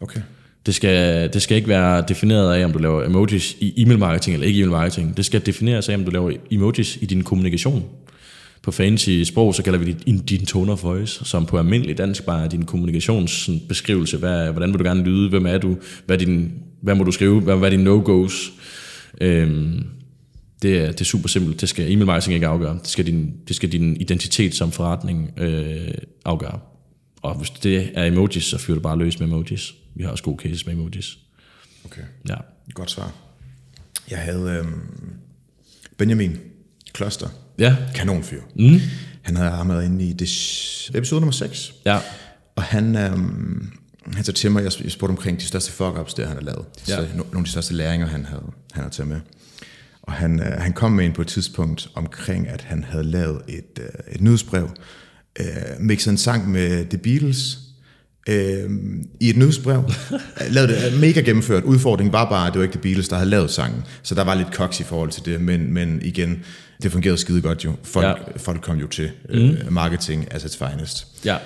Okay. Det skal, det skal ikke være defineret af, om du laver emojis i e-mail marketing eller ikke e-mail marketing. Det skal defineres af, om du laver emojis i din kommunikation. På fancy sprog, så kalder vi det din, din tone of voice, som på almindelig dansk bare er din kommunikationsbeskrivelse. Hvad, hvordan vil du gerne lyde? Hvem er du? Hvad, er din, hvad må du skrive? Hvad, hvad er dine no-goes? Øhm, det, er, det er super simpelt. Det skal e-mail marketing ikke afgøre. Det skal din, det skal din identitet som forretning øh, afgøre. Og hvis det er emojis, så fyrer du bare løs med emojis. Vi har også gode cases med emojis. Okay. Ja. Godt svar. Jeg havde øhm, Benjamin Kloster. Ja. Kanonfyr. Mm. Han havde arbejdet inde i det, episode nummer 6. Ja. Og han, øhm, han sagde til mig, jeg spurgte omkring de største fuck-ups, der han har lavet. De Ja. største, nogle af de største læringer, han havde, han havde taget med. Og han, øh, han kom med ind på et tidspunkt omkring, at han havde lavet et, øh, et nyhedsbrev, øh, mixet en sang med The Beatles, øh, i et nyhedsbrev. lavet det mega gennemført. Udfordringen var bare, at det var ikke The Beatles, der havde lavet sangen. Så der var lidt koks i forhold til det, men, men igen, det fungerede skide godt jo. Folk, Ja. folk kom jo til øh, marketing as its finest. Ja.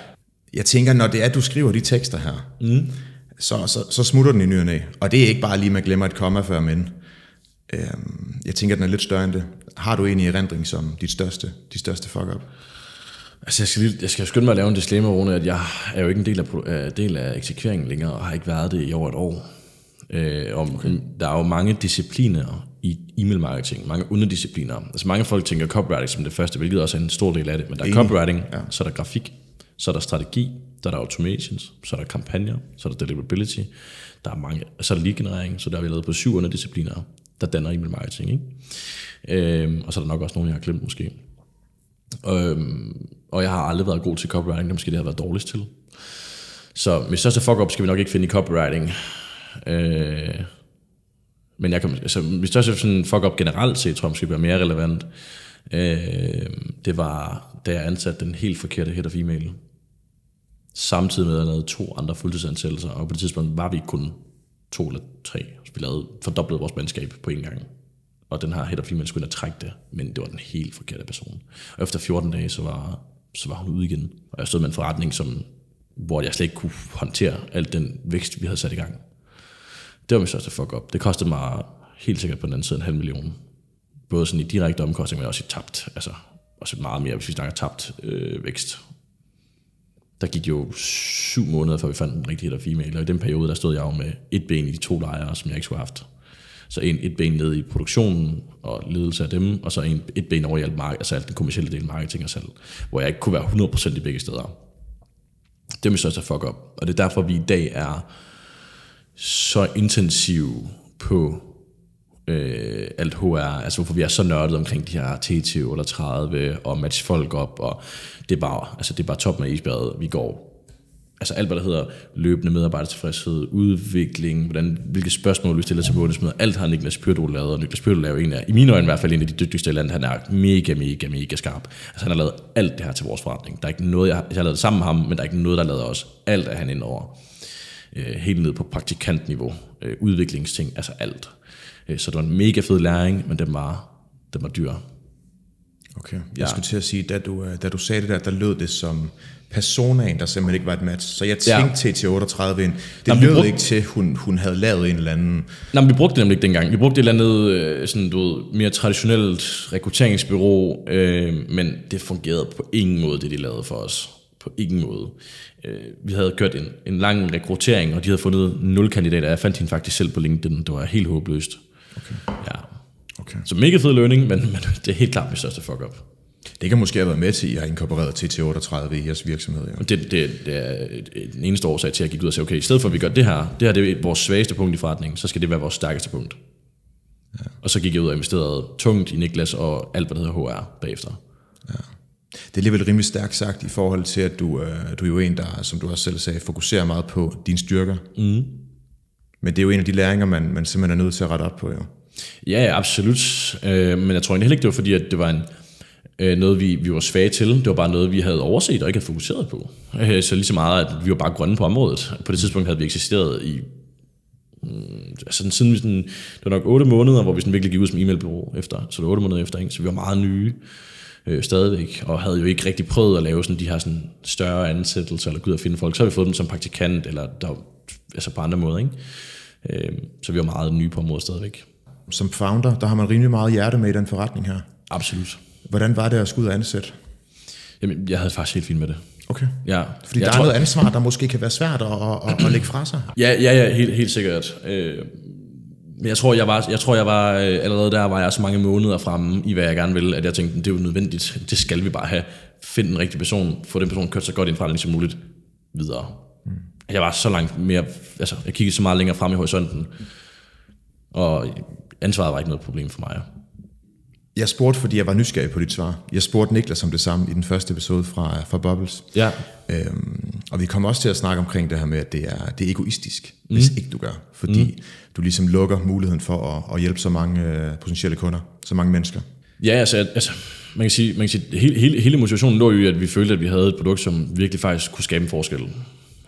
Jeg tænker, når det er, at du skriver de tekster her, mm. så, så, så smutter den i ny og næ. Og det er ikke bare lige, man glemmer et komma før men. Øhm, jeg tænker, den er lidt større end det. Har du en i erindring som dit største, dit største fuck-up? Altså, jeg skal, lige, jeg skal skynde mig at lave en disclaimer, Rune, at jeg er jo ikke en del af, øh, del af eksekveringen længere, og har ikke været det i over et år. Øh, og okay. Der er jo mange discipliner i e-mail marketing, mange underdiscipliner. Altså mange folk tænker copywriting som det første, hvilket også er en stor del af det, men der er copywriting, ja. så er der grafik, så er der strategi, så er der automations, så er der kampagner, så er der deliverability, der er mange, så er der lead-generering, så der har vi lavet på syv underdiscipliner, der danner email marketing. Ikke? Øhm, og så er der nok også nogle, jeg har glemt måske. Øhm, og jeg har aldrig været god til copywriting, det måske det, har været dårligst til. Så mit største fuck-up skal vi nok ikke finde i copywriting. Øh, men jeg kan, altså, mit største sådan fuck-up generelt set, tror jeg måske bliver mere relevant. Øh, det var, da jeg ansatte den helt forkerte head of e-mail. Samtidig med, at jeg lavede to andre fuldtidsansættelser, og på det tidspunkt var vi kun to eller tre. Så vi lavede fordoblet vores mandskab på en gang. Og den her head of female skulle ind og trække det, men det var den helt forkerte person. Og efter 14 dage, så var, så var hun ude igen. Og jeg stod med en forretning, som, hvor jeg slet ikke kunne håndtere al den vækst, vi havde sat i gang. Det var min største fuck up. Det kostede mig helt sikkert på den anden side en halv million. Både sådan i direkte omkostning, men også i tabt. Altså også meget mere, hvis vi snakker tabt øh, vækst. Der gik jo syv måneder, før vi fandt den rigtige head female. Og i den periode, der stod jeg jo med et ben i de to lejre, som jeg ikke skulle have haft. Så en, et ben ned i produktionen og ledelse af dem, og så en, et ben over i alt, mark- altså alt den kommercielle del, marketing og salg, hvor jeg ikke kunne være 100% i begge steder. Det er min største fuck up, og det er derfor, vi i dag er så intensiv på øh, alt HR, altså hvorfor vi er så nørdet omkring de her T20 eller 30 og matche folk op, og det er bare, altså det er bare top med isbjerget. Vi går altså alt, hvad der hedder løbende medarbejdertilfredshed, udvikling, hvordan, hvilke spørgsmål vi stiller til bundesmøder, alt har Niklas Pyrdol lavet, og Niklas Pyrdol er jo en af, i mine øjne i hvert fald en af de dygtigste i landet, han er mega, mega, mega skarp. Altså han har lavet alt det her til vores forretning. Der er ikke noget, jeg, har, jeg har lavet sammen med ham, men der er ikke noget, der har lavet os. Alt er han ind over. Øh, helt ned på praktikantniveau, øh, udviklingsting, altså alt. Øh, så det var en mega fed læring, men den var, den var dyr. Okay, jeg ja. skulle til at sige, da du, øh, da du sagde det der, der lød det som personaen, der simpelthen ikke var et match. Så jeg tænkte ja. TT38 ind. Det Jamen, lød brugte... ikke til, hun, hun havde lavet en eller anden... Nej, men vi brugte det nemlig ikke dengang. Vi brugte et eller andet øh, sådan, du ved, mere traditionelt rekrutteringsbyrå, øh, men det fungerede på ingen måde, det de lavede for os. På ingen måde. Øh, vi havde kørt en, en lang rekruttering, og de havde fundet nul kandidater. Jeg fandt hende faktisk selv på LinkedIn. Det var helt håbløst. Okay. Ja. Okay. Så mega fed lønning, men, men det er helt klart mit største fuck-up. Det kan måske have været med til, at I har inkorporeret TT38 i jeres virksomhed. Ja. Det, det, det er den eneste årsag til, at jeg gik ud og sagde, okay, i stedet for at vi gør det her, det her det er vores svageste punkt i forretningen, så skal det være vores stærkeste punkt. Ja. Og så gik jeg ud og investerede tungt i Niklas og alt, hvad der hedder HR bagefter. Ja. Det er alligevel rimelig stærkt sagt i forhold til, at du, øh, du er jo en, der, som du også selv sagde, fokuserer meget på dine styrker. Mm. Men det er jo en af de læringer, man, man simpelthen er nødt til at rette op på, jo. Ja, absolut. Øh, men jeg tror egentlig ikke, det var fordi, at det var en, øh, noget, vi, vi var svage til. Det var bare noget, vi havde overset og ikke havde fokuseret på. Øh, så lige så meget, at vi var bare grønne på området. På det tidspunkt havde vi eksisteret i mm, altså siden vi sådan, det var nok 8 måneder, hvor vi sådan virkelig gik ud som e-mailbureau efter, så det var 8 måneder efter, ikke? så vi var meget nye øh, stadigvæk, og havde jo ikke rigtig prøvet at lave sådan de her sådan større ansættelser, eller gå ud og finde folk, så har vi fået dem som praktikant, eller der, altså på andre måder, ikke? Øh, så vi var meget nye på området stadigvæk. Som founder, der har man rimelig meget hjerte med i den forretning her. Absolut. Hvordan var det at skulle ud og ansætte? Jamen, jeg havde faktisk helt fint med det. Okay. Ja. Fordi jeg der tror, er noget ansvar, der måske kan være svært at, at, at, at lægge fra sig. Ja, ja, ja helt, helt sikkert. Øh, men jeg tror, jeg var, jeg tror, jeg var øh, allerede der, var jeg så mange måneder fremme i, hvad jeg gerne ville, at jeg tænkte, det er jo nødvendigt. Det skal vi bare have. Find den rigtige person, få den person kørt så godt ind fra som muligt videre. Jeg var så langt mere, altså jeg kiggede så meget længere frem i horisonten, og ansvaret var ikke noget problem for mig. Jeg spurgte, fordi jeg var nysgerrig på dit svar. Jeg spurgte Niklas om det samme i den første episode fra, fra Bubbles. Ja. Øhm, og vi kom også til at snakke omkring det her med, at det er, det er egoistisk, mm. hvis ikke du gør. Fordi mm. du ligesom lukker muligheden for at, at hjælpe så mange øh, potentielle kunder, så mange mennesker. Ja, altså, altså man kan sige, man kan sige hele, hele, hele motivationen lå jo i, at vi følte, at vi havde et produkt, som virkelig faktisk kunne skabe en forskel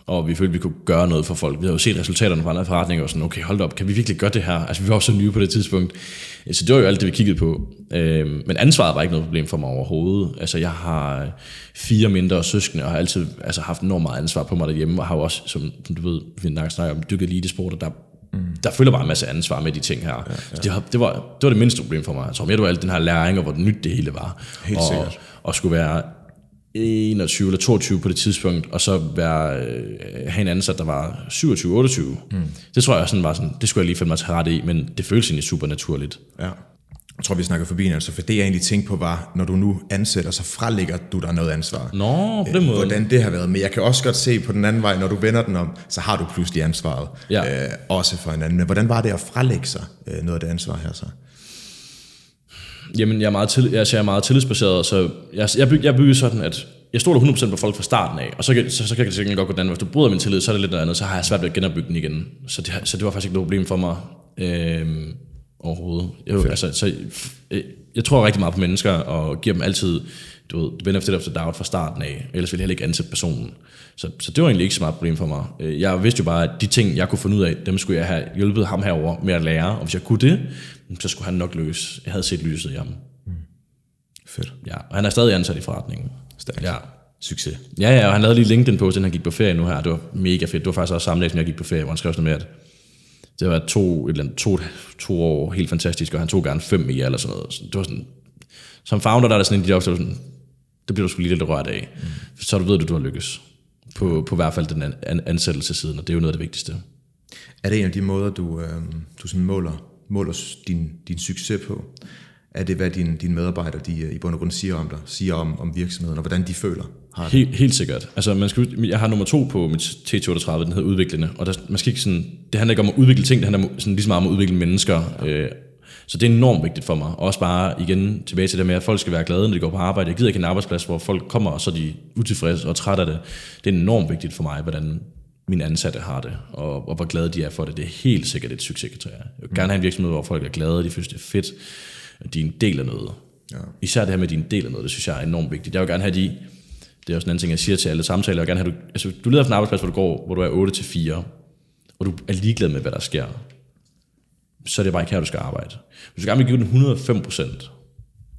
og vi følte, at vi kunne gøre noget for folk. Vi havde jo set resultaterne fra andre forretninger, og sådan, okay, hold op, kan vi virkelig gøre det her? Altså, vi var også så nye på det tidspunkt. Så det var jo alt det, vi kiggede på. Øhm, men ansvaret var ikke noget problem for mig overhovedet. Altså, jeg har fire mindre søskende, og har altid altså, haft enormt meget ansvar på mig derhjemme, og har jo også, som, som du ved, vi snakker om, dykket elitesport, og der Mm. Der følger bare en masse ansvar med de ting her. Ja, ja. Så det, var, det, var, det var det mindste problem for mig. Jeg tror mere, det var alt den her læring, og hvor nyt det hele var. Helt og, sikkert. Og skulle være 21 eller 22 på det tidspunkt, og så være, øh, have en ansat, der var 27-28. Mm. Det tror jeg sådan var sådan, det skulle jeg lige finde mig til ret i, men det føles egentlig super naturligt. Ja. Jeg tror, vi snakker forbi altså, for det jeg egentlig tænkte på var, når du nu ansætter, så frelægger du dig noget ansvar. Nå, på den måde. Hvordan det har været. Men jeg kan også godt se på den anden vej, når du vender den om, så har du pludselig ansvaret. Ja. Øh, også for en anden. Men hvordan var det at frelægge sig øh, noget af det ansvar her så? Jamen, jeg er meget, til, altså, jeg er meget tillidsbaseret, så jeg, jeg, byg, jeg bygger sådan, at jeg stoler 100% på folk fra starten af, og så, så, så kan det sikkert godt gå den Hvis du bryder min tillid, så er det lidt noget andet, så har jeg svært ved at genopbygge den igen. Så det, så det var faktisk ikke noget problem for mig øhm, overhovedet. Jeg, altså, så, jeg, jeg tror rigtig meget på mennesker, og giver dem altid du ved, benefit of the doubt fra starten af, ellers ville jeg heller ikke ansætte personen. Så, så det var egentlig ikke så meget problem for mig. Øh, jeg vidste jo bare, at de ting, jeg kunne finde ud af, dem skulle jeg have hjulpet ham herover med at lære, og hvis jeg kunne det, så skulle han nok løse. Jeg havde set lyset i ham. Mm. Fedt. Ja, og han er stadig ansat i forretningen. Stærkt. Ja. Succes. Ja, ja, og han lavede lige LinkedIn på, inden han gik på ferie nu her. Det var mega fedt. Det var faktisk også samme dag, som jeg gik på ferie, hvor han skrev sådan med, at det var to, et eller andet, to, to år helt fantastisk, og han tog gerne fem mere eller sådan noget. Så det var sådan, som founder, der er der sådan en de opstår sådan, det bliver du sgu lige lidt rørt af. Mm. Så du ved, at du har lykkes. På, på hvert fald den an, ansættelsesiden, og det er jo noget af det vigtigste. Er det en af de måder, du, øh, du sådan måler, måler din, din succes på? Er det, hvad dine, dine medarbejdere de, øh, i bund og grund siger om dig, siger om, om virksomheden, og hvordan de føler? Har det? Helt, helt sikkert. Altså, man skal, jeg har nummer to på mit T38, den hedder udviklende, og der, man skal ikke sådan, det handler ikke om at udvikle ting, det handler sådan lige så meget om at udvikle mennesker. Ja. Øh, så det er enormt vigtigt for mig. Også bare igen tilbage til det med, at folk skal være glade, når de går på arbejde. Jeg gider ikke en arbejdsplads, hvor folk kommer, og så er de utilfredse og trætte af det. Det er enormt vigtigt for mig, hvordan mine ansatte har det, og, og hvor glade de er for det. Det er helt sikkert et succeskriterie. Jeg vil gerne have en virksomhed, hvor folk er glade, de synes, det er fedt, at de er en del af noget. Ja. Især det her med, at de er en del af noget, det synes jeg er enormt vigtigt. Jeg vil gerne have de, det er også en anden ting, jeg siger til alle samtaler, jeg vil gerne have, du, altså, du leder fra en arbejdsplads, hvor du går, hvor du er 8 til 4, og du er ligeglad med, hvad der sker så er det bare ikke her, du skal arbejde. Hvis du gerne vil give den 105 procent,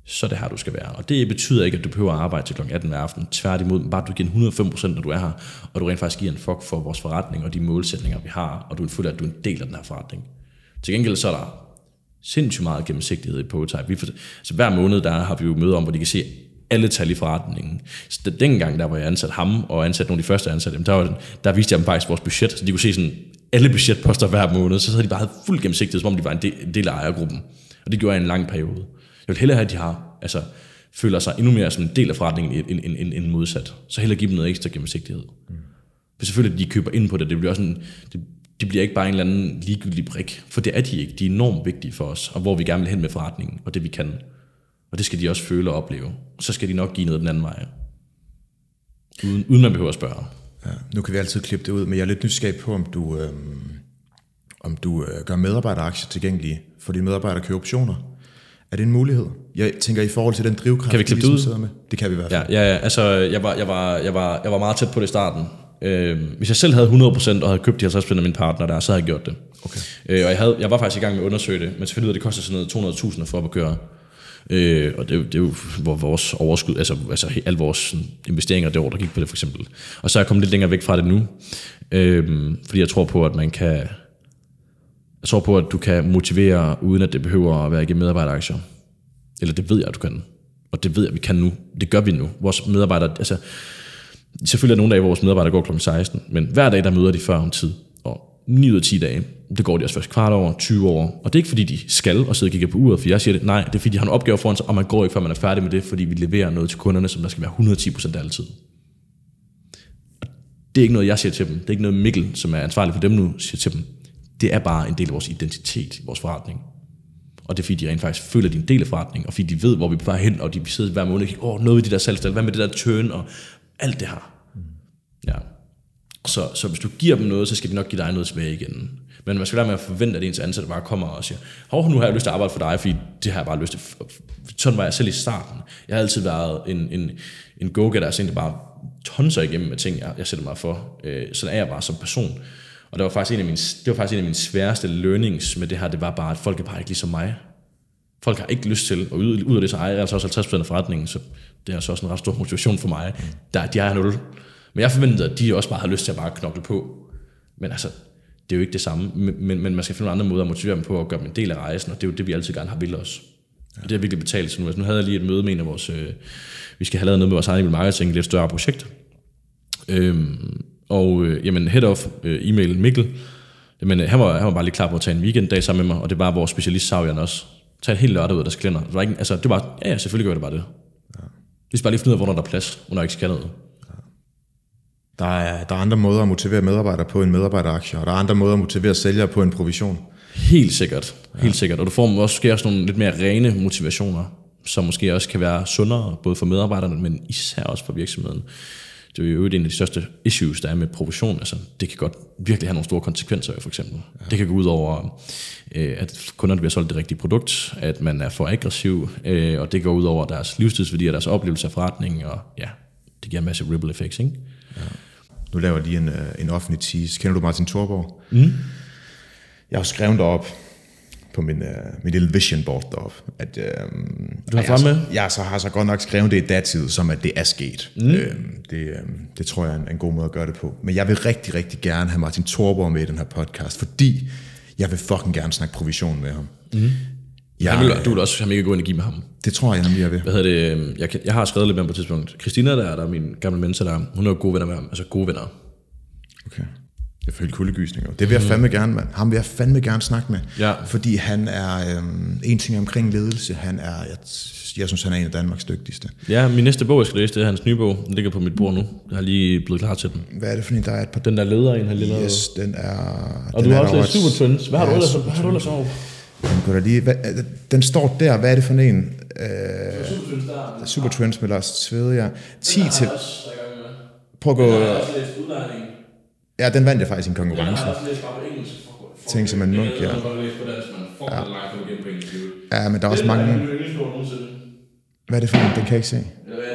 så er det her, du skal være. Og det betyder ikke, at du behøver at arbejde til kl. 18 hver aften. Tværtimod, bare du giver 105%, når du er her, og du rent faktisk giver en fuck for vores forretning og de målsætninger, vi har, og du føler, at du er en del af den her forretning. Til gengæld så er der sindssygt meget gennemsigtighed i Potype. Vi for, altså hver måned der har vi jo møder om, hvor de kan se alle tal i forretningen. Så det, dengang, der var jeg ansat ham, og ansat nogle af de første ansatte, der, var, der viste jeg dem faktisk vores budget, så de kunne se sådan alle budgetposter hver måned, så havde de bare fuld gennemsigtighed, som om de var en del, en del af ejergruppen. Og det gjorde jeg en lang periode. Vil hellere have, at de har, altså, føler sig endnu mere som en del af forretningen end, end, end, end modsat. Så hellere give dem noget ekstra gennemsigtighed. Mm. For selvfølgelig, at de køber ind på det, det bliver også en, det, de bliver ikke bare en eller anden ligegyldig brik, for det er de ikke. De er enormt vigtige for os, og hvor vi gerne vil hen med forretningen, og det vi kan. Og det skal de også føle og opleve. Så skal de nok give noget den anden vej. Uden, uden man behøver at spørge. Ja, nu kan vi altid klippe det ud, men jeg er lidt nysgerrig på, om du, øh, om du øh, gør medarbejderaktier tilgængelige for dine medarbejdere køber optioner. Er det en mulighed? Jeg tænker i forhold til den drivkraft, kan vi klippe det ligesom ud? sidder med. Det kan vi i hvert fald. Ja, ja, ja altså, jeg var, jeg, var, jeg, var, jeg var meget tæt på det i starten. Øh, hvis jeg selv havde 100% og havde købt de 50% af min partner der, så havde jeg gjort det. Okay. Øh, og jeg, havde, jeg var faktisk i gang med at undersøge det, men selvfølgelig det koster sådan noget 200.000 for at køre. Øh, og det, det er jo hvor vores overskud, altså, altså alle vores investeringer det år, der gik på det for eksempel. Og så er jeg kommet lidt længere væk fra det nu, øh, fordi jeg tror på, at man kan, jeg tror på, at du kan motivere, uden at det behøver at være igennem medarbejderaktier. Eller det ved jeg, at du kan. Og det ved jeg, at vi kan nu. Det gør vi nu. Vores medarbejdere, altså, selvfølgelig er nogle dage, hvor vores medarbejdere går kl. 16, men hver dag, der møder de før om tid. Og 9 ud af 10 dage, det går de også først kvart over, 20 år. Og det er ikke fordi, de skal og sidde og kigge på uret, for jeg siger det, nej, det er fordi, de har en opgave foran sig, og man går ikke, før man er færdig med det, fordi vi leverer noget til kunderne, som der skal være 110% altid. Og det er ikke noget, jeg siger til dem. Det er ikke noget, Mikkel, som er ansvarlig for dem nu, siger til dem. Det er bare en del af vores identitet i vores forretning. Og det er fordi, de rent faktisk føler, at de er en del af forretningen, og fordi de ved, hvor vi er på vej hen, og de sidder hver måned og kigger, åh, noget ved de der salgstal, hvad med det der turn, og alt det her. Ja. Så, så hvis du giver dem noget, så skal de nok give dig noget tilbage igen. Men man skal lade med at forvente, at ens ansatte bare kommer og siger, hov, nu har jeg lyst til at arbejde for dig, fordi det har jeg bare lyst til. Sådan var jeg selv i starten. Jeg har altid været en, en, en go-getter, altså en, der bare tonser igennem med ting, jeg, jeg sætter mig for. Øh, sådan er jeg bare som person. Og det var, faktisk en af mine, det var faktisk en af mine sværeste learnings med det her, det var bare, at folk er bare ikke ligesom mig. Folk har ikke lyst til, og ud, af det så ejer jeg altså også 50% af forretningen, så det er altså også en ret stor motivation for mig. Der, de ejer nul. Men jeg forventede, at de også bare har lyst til at bare knokle på. Men altså, det er jo ikke det samme. Men, men- men man skal finde nogle andre måder at motivere dem på at gøre dem en del af rejsen, og det er jo det, vi altid gerne har vil os. Og det har virkelig betalt sig nu. Altså, nu havde jeg lige et møde med en af vores... Øh, vi skal have lavet noget med vores egen marketing, et lidt større projekt. Øhm, og øh, jamen, head of øh, e-mail Mikkel, jamen, øh, han, var, han var bare lige klar på at tage en weekenddag sammen med mig, og det var vores specialist Savian også. Tag en helt lørdag ud af deres kalender. Det var, ikke, altså, det var ja, ja, selvfølgelig gør det bare det. Ja. Vi skal bare lige finde ud af, hvornår der er plads, jeg ikke skal noget. Der er, der er andre måder at motivere medarbejdere på en medarbejderaktie, og der er andre måder at motivere sælgere på en provision. Helt sikkert. Helt sikkert. Og du får måske også nogle lidt mere rene motivationer, som måske også kan være sundere, både for medarbejderne, men især også for virksomheden. Det er jo en af de største issues, der er med provision. Altså, det kan godt virkelig have nogle store konsekvenser, for eksempel. Ja. Det kan gå ud over, øh, at kunderne bliver solgt det rigtige produkt, at man er for aggressiv, øh, og det går ud over deres livstidsværdi og deres oplevelse af forretningen, og ja, det giver en masse ripple effects, ikke? Nu laver jeg lige en, øh, en offentlig tease. Kender du Martin Thorborg? Mm. Jeg har skrevet derop på min, uh, min lille vision board derop, at uh, Du har jeg, fremme så, med? jeg så har så godt nok skrevet det i datid, som at det er sket. Mm. Uh, det, uh, det tror jeg er en, en god måde at gøre det på. Men jeg vil rigtig, rigtig gerne have Martin Thorborg med i den her podcast, fordi jeg vil fucking gerne snakke provision med ham. Mm. Jeg, Han vil, du vil også have mega god energi med ham. det tror jeg nemlig, jeg vil. hvad hedder det, øhm, jeg, jeg har skrevet lidt med ham på et tidspunkt. Christina, der er der, min gamle mentor der, hun er jo gode venner med ham, altså gode venner. Okay. Jeg føler kuldegysninger. Det vil jeg fandme gerne, mand. Ham vil jeg fandme gerne snakke med. Ja. Fordi han er, øhm, en ting omkring ledelse, han er, jeg, jeg synes, han er en af Danmarks dygtigste. Ja, min næste bog, jeg skal læse, det er hans nye bog. Den ligger på mit bord nu. Jeg har lige blevet klar til den. Hvad er det for en, der er et par... Den der leder en, han lige lavede. Yes, den er... Og den du er har også læst Super Trends. Hvad har du ellers, hvad har du ellers over? Den, går der lige, hvad, den står der. Hvad er det for en? Øh, Super. Super Trends med Lars Tvede, ja. 10 til... Prøv at gå... også læst udlejning. Ja, den vandt jeg faktisk i en konkurrence. også læst bare på engelsk. Tænk som en munk, ja. Jeg har læst på dansk, men fuck, ja. langt for igen på engelsk. Ja, men der er også mange... min yndlingsbog nogensinde. Hvad er det for en? Den kan jeg ikke se. Er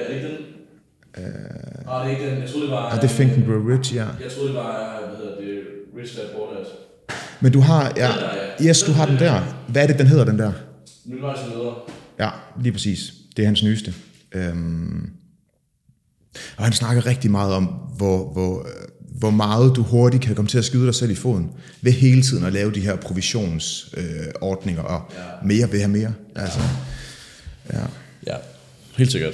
det ikke den? Øh... Nej, det er ikke den. Jeg troede, det var... Ja, det er Rich, ja. Jeg troede, det var, hvad hedder det, Rich Dad Dad. Men du har... Ja, yes, du har den der. Hvad er det, den hedder, den der? Er jeg leder. Ja, lige præcis. Det er hans nyeste. Øhm, og han snakker rigtig meget om, hvor, hvor, øh, hvor meget du hurtigt kan komme til at skyde dig selv i foden, ved hele tiden at lave de her provisionsordninger, øh, og ja. mere vil have mere. Altså, ja. Ja, helt sikkert.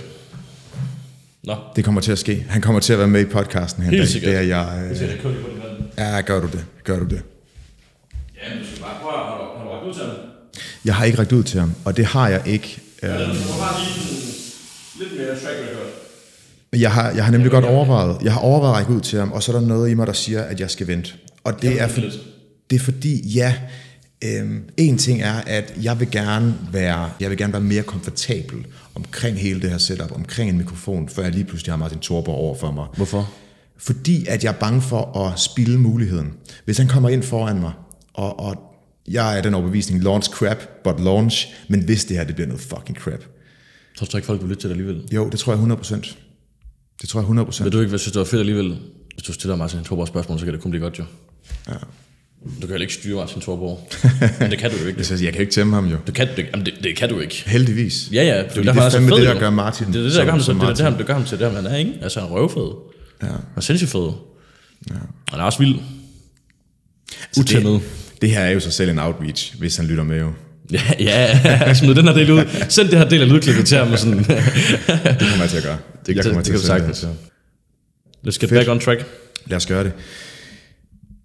Nå. Det kommer til at ske. Han kommer til at være med i podcasten her Helt dag. sikkert. Det er jeg. Det Øh, kun på den anden. ja, gør du det. Gør du det. Ja, men du skal bare prøve, har du, har du ret ud til ham? Jeg har ikke rækket ud til ham, og det har jeg ikke. Øh, Du har lige lidt mere track record. Jeg har, jeg har nemlig godt overvejet, jeg har overvejet at række ud til ham, og så er der noget i mig, der siger, at jeg skal vente. Og det er, for, det er fordi, ja, øhm, en ting er, at jeg vil gerne være, jeg vil gerne være mere komfortabel omkring hele det her setup, omkring en mikrofon, før jeg lige pludselig har Martin Thorborg over for mig. Hvorfor? Fordi at jeg er bange for at spille muligheden. Hvis han kommer ind foran mig, og, og jeg er den overbevisning, launch crap, but launch, men hvis det her, det bliver noget fucking crap. Tror du ikke, folk vil lytte til det alligevel? Jo, det tror jeg 100%. Det tror jeg 100%. Vil du ikke, hvis det var fedt alligevel? Hvis du stiller Martin Thorborg spørgsmål, så kan det kun blive godt jo. Ja. Du kan heller ikke styre Martin Thorborg. Men det kan du jo ikke. Altså, jeg kan ikke tæmme ham jo. Du kan, det, jamen det, det kan du ikke. Heldigvis. Ja, ja. Fordi det er fandme det, der gør Martin Det er det, der gør ham som det, er det, ham, det gør ham til det, han er, ikke? Altså, han er røvfed. Ja. Han er sindssygt fed. Ja. Han er også vild. Så Utæmmet. det, det her er jo sig selv en outreach, hvis han lytter med jo. Ja, ja. Smid den her del ud. Send det her del af lydklippet til ham. Og sådan. Det kommer jeg til at gøre. Det, jeg det, kommer det, det til kan at du sende sagtens. det. Let's get Fedt. back on track. Lad os gøre det.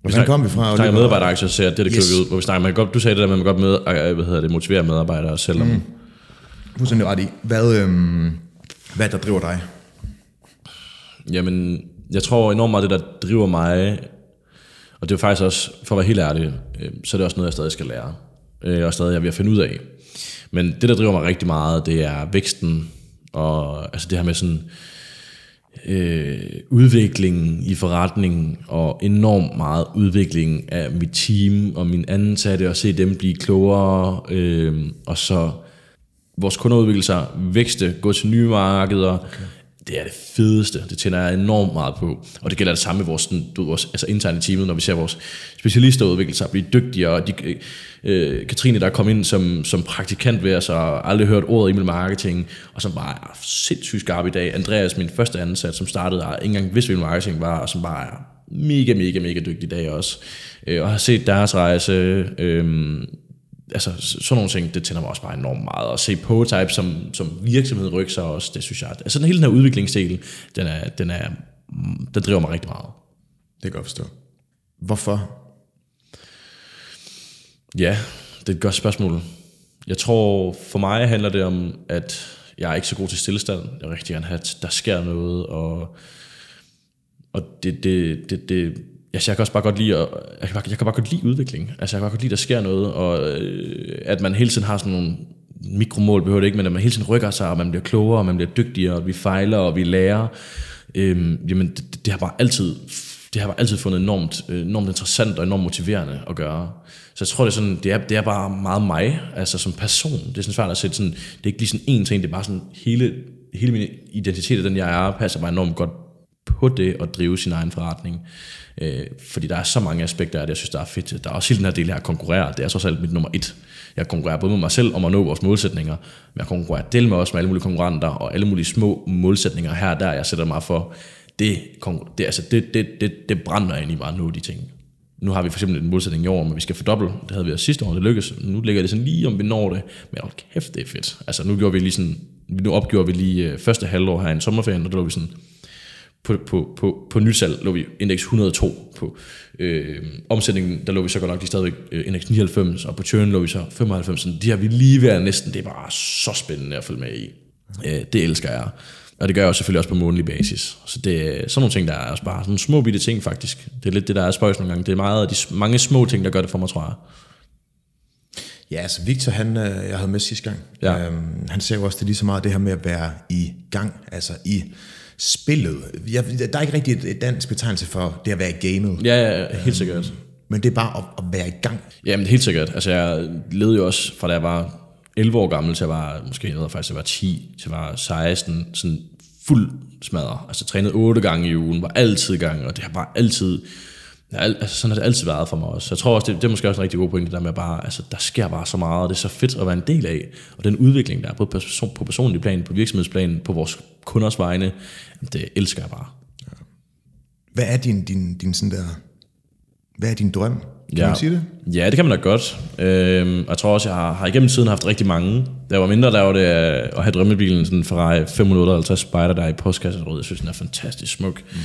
Hvordan kom vi fra? Vi snakker medarbejderaktier, så det, det yes. Vi ud. Hvor vi snakker, man kan godt, du sagde det der, med, at man godt med, øh, hvad hedder det, motivere medarbejdere, selvom mm. Fuldstændig ret i. Hvad, øhm, hvad er det, der driver dig? Jamen, jeg tror enormt meget, det der driver mig, og det er faktisk også, for at være helt ærlig, øh, så er det også noget, jeg stadig skal lære. Øh, og stadig jeg er ved at finde ud af. Men det, der driver mig rigtig meget, det er væksten, og altså det her med sådan, øh, udviklingen i forretningen, og enormt meget udvikling af mit team og min ansatte, og se dem blive klogere, øh, og så vores kunder udvikle sig, vækste, gå til nye markeder. Okay. Det er det fedeste. Det tænder jeg enormt meget på. Og det gælder det samme med vores, sådan, du, vores altså interne teamet, når vi ser vores specialister udvikle sig, blive dygtigere. Og de, øh, Katrine, der er kommet ind som, som praktikant ved os, og aldrig hørt ordet email marketing, og som bare er sindssygt skarp i dag. Andreas, min første ansat, som startede, og ikke engang vidste, hvad marketing var, og som bare er mega, mega, mega dygtig i dag også. Øh, og har set deres rejse, øh, altså sådan nogle ting, det tænder mig også bare enormt meget. Og se Prototype som, som virksomhed rykke sig også, det synes jeg, altså den hele den her udviklingsdel, den, er, den, er, den driver mig rigtig meget. Det kan jeg godt forstå. Hvorfor? Ja, det er et godt spørgsmål. Jeg tror, for mig handler det om, at jeg er ikke så god til stillestand. Jeg vil rigtig gerne have, at der sker noget, og, og det, det, det, det, altså jeg kan også bare godt lide, at, jeg, kan bare, jeg kan bare godt lide udvikling. Altså jeg kan bare godt lide, at der sker noget, og øh, at man hele tiden har sådan nogle mikromål, behøver det ikke, men at man hele tiden rykker sig, og man bliver klogere, og man bliver dygtigere, og vi fejler, og vi lærer. Øh, jamen det, det har bare altid det har jeg bare altid fundet enormt, øh, enormt interessant og enormt motiverende at gøre. Så jeg tror, det er, sådan, det er, det er bare meget mig, altså som person. Det er sådan svært at sætte sådan, det er ikke lige sådan én ting, det er bare sådan hele, hele min identitet, den jeg er, passer mig enormt godt på det at drive sin egen forretning. Øh, fordi der er så mange aspekter af det, jeg synes, der er fedt. Der er også hele den her del her at konkurrere. Det er så alt mit nummer et. Jeg konkurrerer både med mig selv om at nå vores målsætninger, men jeg konkurrerer del med også med alle mulige konkurrenter og alle mulige små målsætninger her og der, jeg sætter mig for. Det, det, altså det, det, det, det brænder ind i nu nå de ting. Nu har vi for eksempel en målsætning i år, men at vi skal fordoble. Det havde vi også sidste år, det lykkedes. Nu ligger det sådan lige, om vi når det. Men hold kæft, det er fedt. Altså nu gjorde vi lige sådan, nu opgjorde vi lige øh, første halvår her i en sommerferien, og der lå vi sådan, på, på, på, på nysalg lå vi indeks 102 på øh, omsætningen, der lå vi så godt nok de stadigvæk øh, indeks 99, og på churn lå vi så 95, så de har vi lige været næsten, det er bare så spændende at følge med i. Øh, det elsker jeg. Og det gør jeg også selvfølgelig også på månedlig basis. Så det er sådan nogle ting, der er også bare sådan små bitte ting faktisk. Det er lidt det, der er spøjs nogle gange. Det er meget af de mange små ting, der gør det for mig, tror jeg. Ja, altså Victor, han, øh, jeg havde med sidste gang, Ja. øhm, han ser jo også, det lige så meget det her med at være i gang, altså i spillet. Jeg, der er ikke rigtig et, et dansk betegnelse for det at være i gamet, Ja, ja, ja helt sikkert. men det er bare at, at være i gang. Jamen helt sikkert. Altså jeg levede jo også fra da jeg var 11 år gammel til jeg var, måske jeg ved faktisk, jeg var 10 til jeg var 16, sådan fuld smadret. Altså trænede otte gange i ugen, var altid i gang, og det har bare altid Ja, al- altså, sådan har det altid været for mig også. Jeg tror også, det, det er måske også en rigtig god point, det der med bare, altså, der sker bare så meget, og det er så fedt at være en del af. Og den udvikling, der er både på, person, på personlig plan, på virksomhedsplan, på vores kunders vegne, det elsker jeg bare. Hvad er din, din, din sådan der... Hvad er din drøm? Kan Ja. man sige det? Ja, det kan man da godt. Øhm, og jeg tror også, jeg har, har igennem tiden haft rigtig mange. Da jeg var mindre, der var det øh, at have drømmebilen, sådan en Ferrari 558 Spider, der er i postkassen rød. Jeg synes, den er fantastisk smuk. Mm.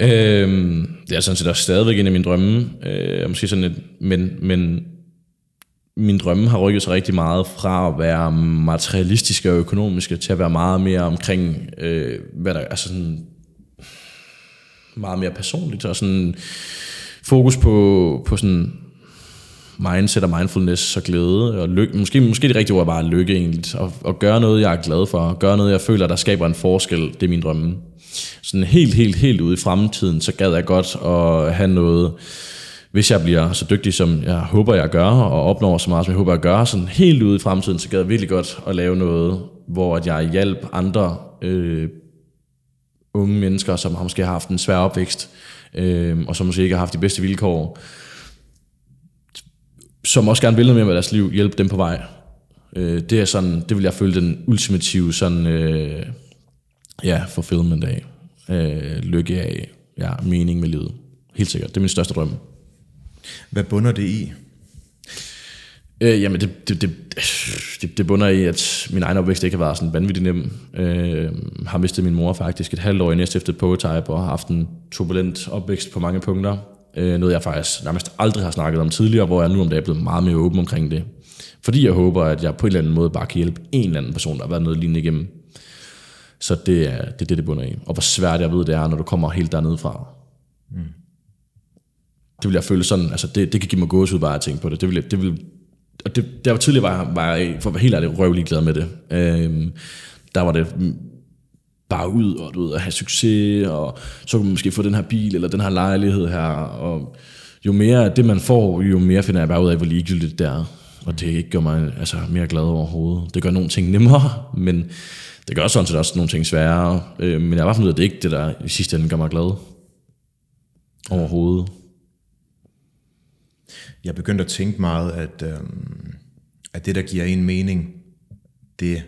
Øhm, det er sådan set også stadigvæk en af mine drømme. Øh, måske sådan et, men, men min drømme har rykket sig rigtig meget fra at være materialistiske og økonomiske til at være meget mere omkring, øh, hvad der, altså sådan, meget mere personligt og sådan fokus på, på sådan mindset og mindfulness og glæde og lykke. Måske, måske det rigtige ord er bare lykke egentlig. Og, og gøre noget, jeg er glad for. Gøre noget, jeg føler, der skaber en forskel. Det er min drømme. Sådan helt, helt, helt ude i fremtiden, så gad jeg godt at have noget, hvis jeg bliver så dygtig, som jeg håber, jeg gør, og opnår så meget, som jeg håber, jeg gør, sådan helt ude i fremtiden, så gad jeg virkelig godt at lave noget, hvor at jeg hjælp andre øh, unge mennesker, som har måske haft en svær opvækst, øh, og som måske ikke har haft de bedste vilkår, som også gerne vil noget mere med deres liv, hjælpe dem på vej. Øh, det er sådan, det vil jeg føle den ultimative sådan, øh, ja, fulfillment af, øh, lykke af, ja, mening med livet. Helt sikkert, det er min største drøm. Hvad bunder det i? Øh, jamen, det, det, det, det, det bunder i, at min egen opvækst ikke har været sådan vanvittig nem. Øh, har mistet min mor faktisk et halvt år i næste efter Pogotype, og har haft en turbulent opvækst på mange punkter. Øh, noget jeg faktisk nærmest aldrig har snakket om tidligere, hvor jeg nu om dagen er blevet meget mere åben omkring det. Fordi jeg håber, at jeg på en eller anden måde bare kan hjælpe en eller anden person, der har været noget lignende igennem. Så det er det, er det, det bunder i. Og hvor svært jeg ved, det er, når du kommer helt dernede fra. Mm. Det vil jeg føle sådan, altså det, det kan give mig gåsehud bare at tænke på det. Det vil, det vil, og det, der var tidligere var, var jeg, for at være helt ærlig, røvlig glad med det. Øhm, der var det bare ud og, du ved, at have succes, og så kan man måske få den her bil, eller den her lejlighed her, og jo mere af det man får, jo mere finder jeg bare ud af, hvor ligegyldigt det er. Og det ikke gør mig altså, mere glad overhovedet. Det gør nogle ting nemmere, men det gør sådan set også nogle ting sværere. Øh, men jeg har bare fundet ud af, at det ikke er det, der i sidste ende gør mig glad. Overhovedet. Jeg begyndte at tænke meget, at, øhm, at det, der giver en mening, det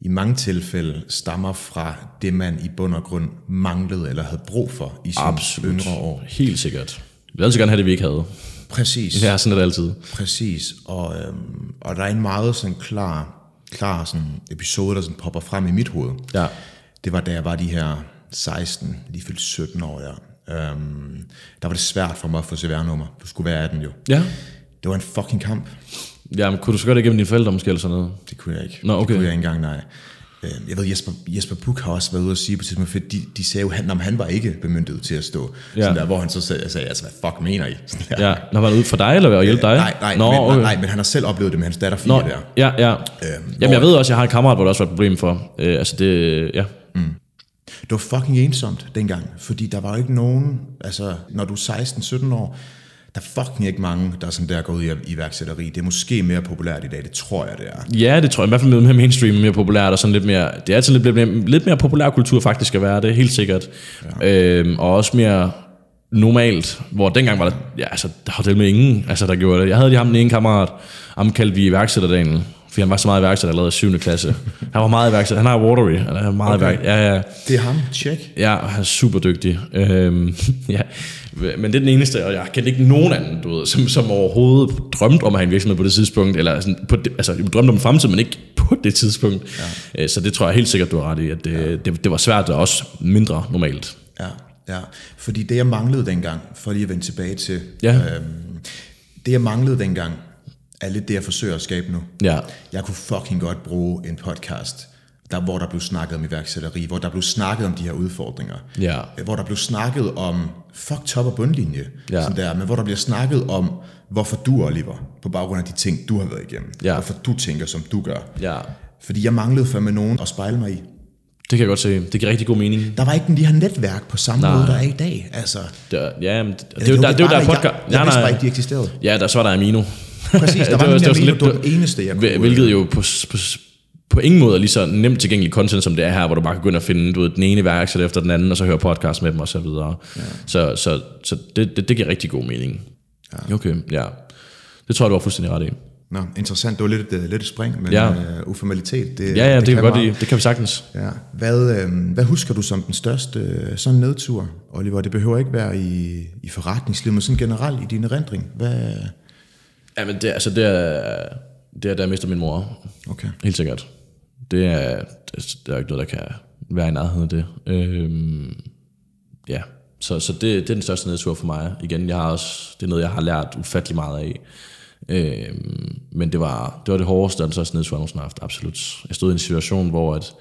i mange tilfælde stammer fra det, man i bund og grund manglede eller havde brug for i sine Absolut. yngre år. Helt sikkert. Jeg vil altid gerne have det, vi ikke havde. Præcis. Ja, sådan er det altid. Præcis, og, øhm, og der er en meget sådan klar, klar sådan episode, der sådan popper frem i mit hoved. Ja. Det var da jeg var de her 16, lige fyldt 17 år, ja. Øhm, der var det svært for mig at få CVR-nummer. Du skulle være 18 jo. Ja. Det var en fucking kamp. Jamen, kunne du så gøre det igennem dine forældre måske, eller sådan noget? Det kunne jeg ikke. Nå, okay. Det kunne jeg ikke engang, nej. Øhm, Jeg ved, Jesper, Jesper Buch har også været ude og sige på tidspunkt, for de, de sagde jo, at han, han var ikke bemyndiget til at stå. Ja. Ja. Sådan der, hvor han så sagde, jeg sagde, altså, hvad fuck mener I? Sådan der. Ja. Når var det ud for dig, eller hvad? At hjælpe dig? Nej, nej, Nå, men, okay. nej, men han har selv oplevet det med hans datter Nå, Fie der. ja, ja. Øhm, Jamen, hvor- jeg ved også, jeg har en kammerat, hvor der også var et problem for. Øh, altså, det, ja. Det var fucking ensomt dengang, fordi der var jo ikke nogen, altså når du er 16-17 år, der er fucking ikke mange, der er sådan der går ud i iværksætteri. Det er måske mere populært i dag, det tror jeg, det er. Ja, det tror jeg. I hvert fald med mainstream mere populært og sådan lidt mere... Det er altid lidt, lidt, mere, lidt mere populær kultur faktisk at være det, helt sikkert. Ja. Øhm, og også mere normalt, hvor dengang var der, ja, altså, der var det med ingen, altså, der gjorde det. Jeg havde lige ham den ene kammerat, ham kaldte vi iværksætter fordi han var så meget iværksætter allerede i 7. klasse. Han var meget iværksætter. Han har Watery. Han er meget okay. iværksætter. Ja, ja. Det er ham, tjek. Ja, han er super dygtig. Øhm, ja. Men det er den eneste, og jeg kendte ikke nogen anden, du ved, som, som overhovedet drømte om at have en virksomhed på det tidspunkt, eller sådan på det, altså drømte om fremtiden, men ikke på det tidspunkt. Ja. Øh, Så det tror jeg helt sikkert, du har ret i, at det, ja. det, det var svært og også mindre normalt. Ja, ja. Fordi det, jeg manglede dengang, for lige at vende tilbage til, Ja. øhm, det, jeg manglede dengang, er lidt det, jeg forsøger at skabe nu. Ja, Jeg kunne fucking godt bruge en podcast, der, hvor der blev snakket om iværksætteri, hvor der blev snakket om de her udfordringer. Ja. Øh, Hvor der blev snakket om, fuck top og bundlinje, Ja. sådan der, men hvor der bliver snakket om, hvorfor du, Oliver, på baggrund af de ting, du har været igennem. Ja. Hvorfor du tænker, som du gør. ja. Fordi jeg manglede fandme nogen at spejle mig i. Det kan jeg godt se. Det giver rigtig god mening. Der var ikke den de her netværk på samme Nej. måde, der er i dag. Altså, Det, er- ja, men det, det, det, er der, det er jo bare, der podcast. Jeg, jeg vidste bare ikke, de eksisterede. Ja, der, så var der Amino. Præcis, der var, Det var, det var, Amino, lidt- det var den eneste, jeg kunne... Hvilket jo på, på, på ingen måde er lige så nemt tilgængelig content, som det er her, hvor du bare kan gå ind og finde du ved, den ene værksæt efter den anden, og så høre podcast med dem og så videre. Ja. Så, så, så det, det, det giver rigtig god mening. Ja. Okay, ja. Det tror jeg, du var fuldstændig ret i. Nå, interessant. Det var lidt, uh, lidt et spring, men ja. uh, uformalitet, det, ja, ja, det, det kan godt lide. Det kan vi sagtens. Ja. Hvad, uh, hvad husker du som den største uh, sådan nedtur, Oliver? Det behøver ikke være i, i forretningslivet, men sådan generelt i din erindring. Hvad... Ja, men det, altså, det er, det er, da jeg mister min mor. Okay. Helt sikkert. Det er, det, der er ikke noget, der kan være i nærheden af det. Øhm, ja, så, så det, det er den største nedtur for mig. Igen, jeg har også, det er noget, jeg har lært ufattelig meget af. Øhm, men det var, det var det hårdeste, den største nedtur, jeg nogensinde har haft, absolut. Jeg stod i en situation, hvor at,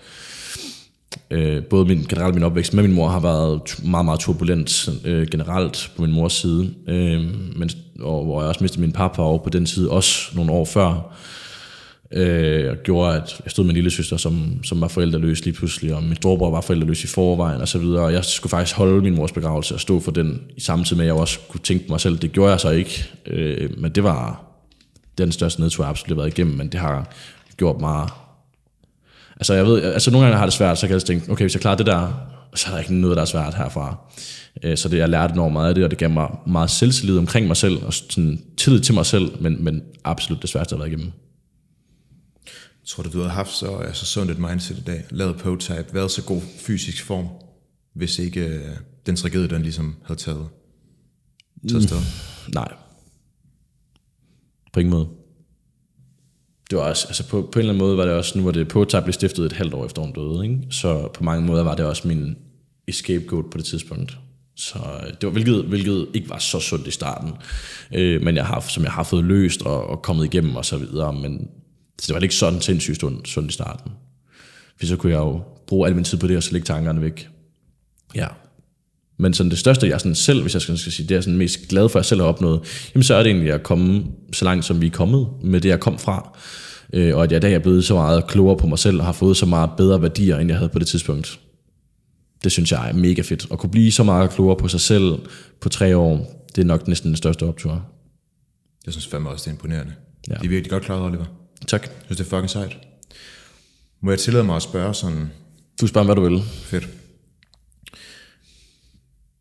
øh, både min, generelt min opvækst med min mor har været meget, meget turbulent øh, generelt på min mors side. Øh, men, og hvor jeg også mistede min pappa over på den side, også nogle år før øh, og gjorde, at jeg stod med en lille søster, som, som var forældreløs lige pludselig, og min storebror var forældreløs i forvejen og så videre, og jeg skulle faktisk holde min mors begravelse og stå for den, i samtidig med, at jeg også kunne tænke på mig selv. Det gjorde jeg så ikke, øh, men det var den største nedtur, jeg absolut har været igennem, men det har gjort mig... Altså, jeg ved, altså nogle gange har det svært, så kan jeg tænke, okay, hvis jeg klarer det der, så er der ikke noget, der er svært herfra. Øh, så det, jeg lærte enormt meget af det, og det gav mig meget selvtillid omkring mig selv, og sådan tillid til mig selv, men, men absolut det sværeste, jeg har været igennem. Tror du, du havde haft så altså, sundt et mindset i dag, lavet prototype, været så god fysisk form, hvis ikke uh, den tragedie, den ligesom havde taget, taget sted? Mm, nej. På ingen måde. Det var også, altså på, på en eller anden måde var det også, nu var det prototype blev stiftet et halvt år efter hun døde, ikke? så på mange måder var det også min escape på det tidspunkt. Så øh, det var, hvilket, hvilket ikke var så sundt i starten, øh, men jeg har, som jeg har fået løst og, og kommet igennem og så videre, men så det var ikke sådan sindssygt sundt i starten. For så kunne jeg jo bruge al min tid på det, og så lægge tankerne væk. Ja. Men sådan det største, jeg sådan selv, hvis jeg skal, sige, det er sådan mest glad for, at jeg selv har opnået, jamen så er det egentlig at komme så langt, som vi er kommet med det, jeg kom fra. Øh, og at jeg i dag er blevet så meget klogere på mig selv, og har fået så meget bedre værdier, end jeg havde på det tidspunkt. Det synes jeg er mega fedt. At kunne blive så meget klogere på sig selv på tre år, det er nok næsten den største optur. Jeg synes fandme også, det er imponerende. Ja. Det er virkelig godt klaret, Oliver. Tak. Jeg synes, det er fucking sejt. Må jeg tillade mig at spørge sådan... Du spørger, hvad du vil. Fedt.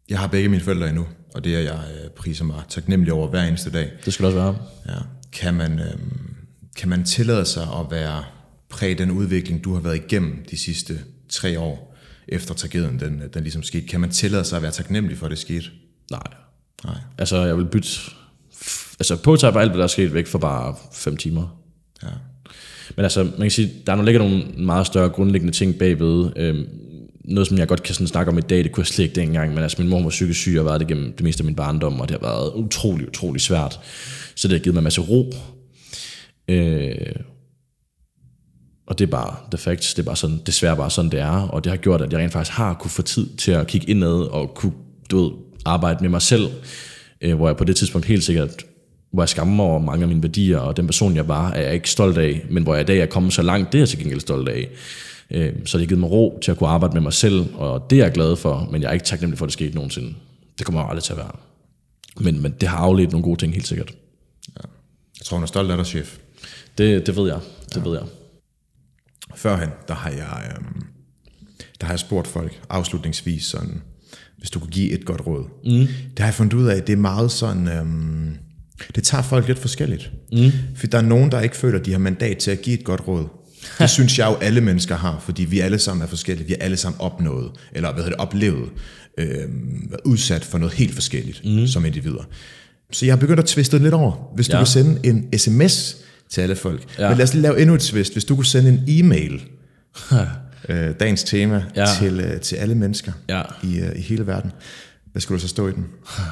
Jeg har begge mine forældre endnu, og det er jeg øh, priser mig taknemmelig over hver eneste dag. Det skal også være. Ja. Kan man, øhm, kan man tillade sig at være præg den udvikling, du har været igennem de sidste tre år, efter tragedien den, den ligesom skete? Kan man tillade sig at være taknemmelig for, at det skete? Nej. Nej. Altså, jeg vil bytte... Altså, på alt, hvad der er sket væk for bare fem timer. Ja. Men altså, man kan sige, der ligger nogle meget større grundlæggende ting bagved. Øhm, noget, som jeg godt kan sådan snakke om i dag, det kunne jeg slet ikke dengang, men altså min mor var psykisk syg og har været det gennem det meste af min barndom, og det har været utrolig, utrolig svært. Så det har givet mig en masse ro. Øh, og det er bare the facts, det er bare sådan, desværre bare sådan, det er, og det har gjort, at jeg rent faktisk har kunne få tid til at kigge indad og kunne, du ved, arbejde med mig selv, øh, hvor jeg på det tidspunkt helt sikkert hvor jeg skammer mig over mange af mine værdier, og den person, jeg var, er jeg ikke stolt af, men hvor jeg i dag er kommet så langt, det er jeg til gengæld stolt af. Øh, så det har givet mig ro til at kunne arbejde med mig selv, og det er jeg glad for, men jeg er ikke taknemmelig for, at det skete nogensinde. Det kommer jeg aldrig til at være. Men, men det har afledt nogle gode ting, helt sikkert. Ja. Jeg tror, hun er stolt af dig, chef. Det, det ved jeg. Det ja. ved jeg. Førhen, der har jeg, øhm, der har jeg spurgt folk afslutningsvis sådan, hvis du kunne give et godt råd. Mm. Det har jeg fundet ud af, det er meget sådan, øhm, det tager folk lidt forskelligt. Mm. For der er nogen, der ikke føler, at de har mandat til at give et godt råd. Det synes jeg jo, alle mennesker har, fordi vi alle sammen er forskellige. Vi har alle sammen opnået, eller hvad hedder det, oplevet, øh, været udsat for noget helt forskelligt mm. som individer. Så jeg har begyndt at tviste lidt over. Hvis du ja. kunne sende en sms til alle folk. Ja. Men lad os lige lave endnu et twist. Hvis du kunne sende en e-mail, øh, dagens tema, ja. til, øh, til alle mennesker ja. i, øh, i hele verden. Hvad skulle du så stå i den?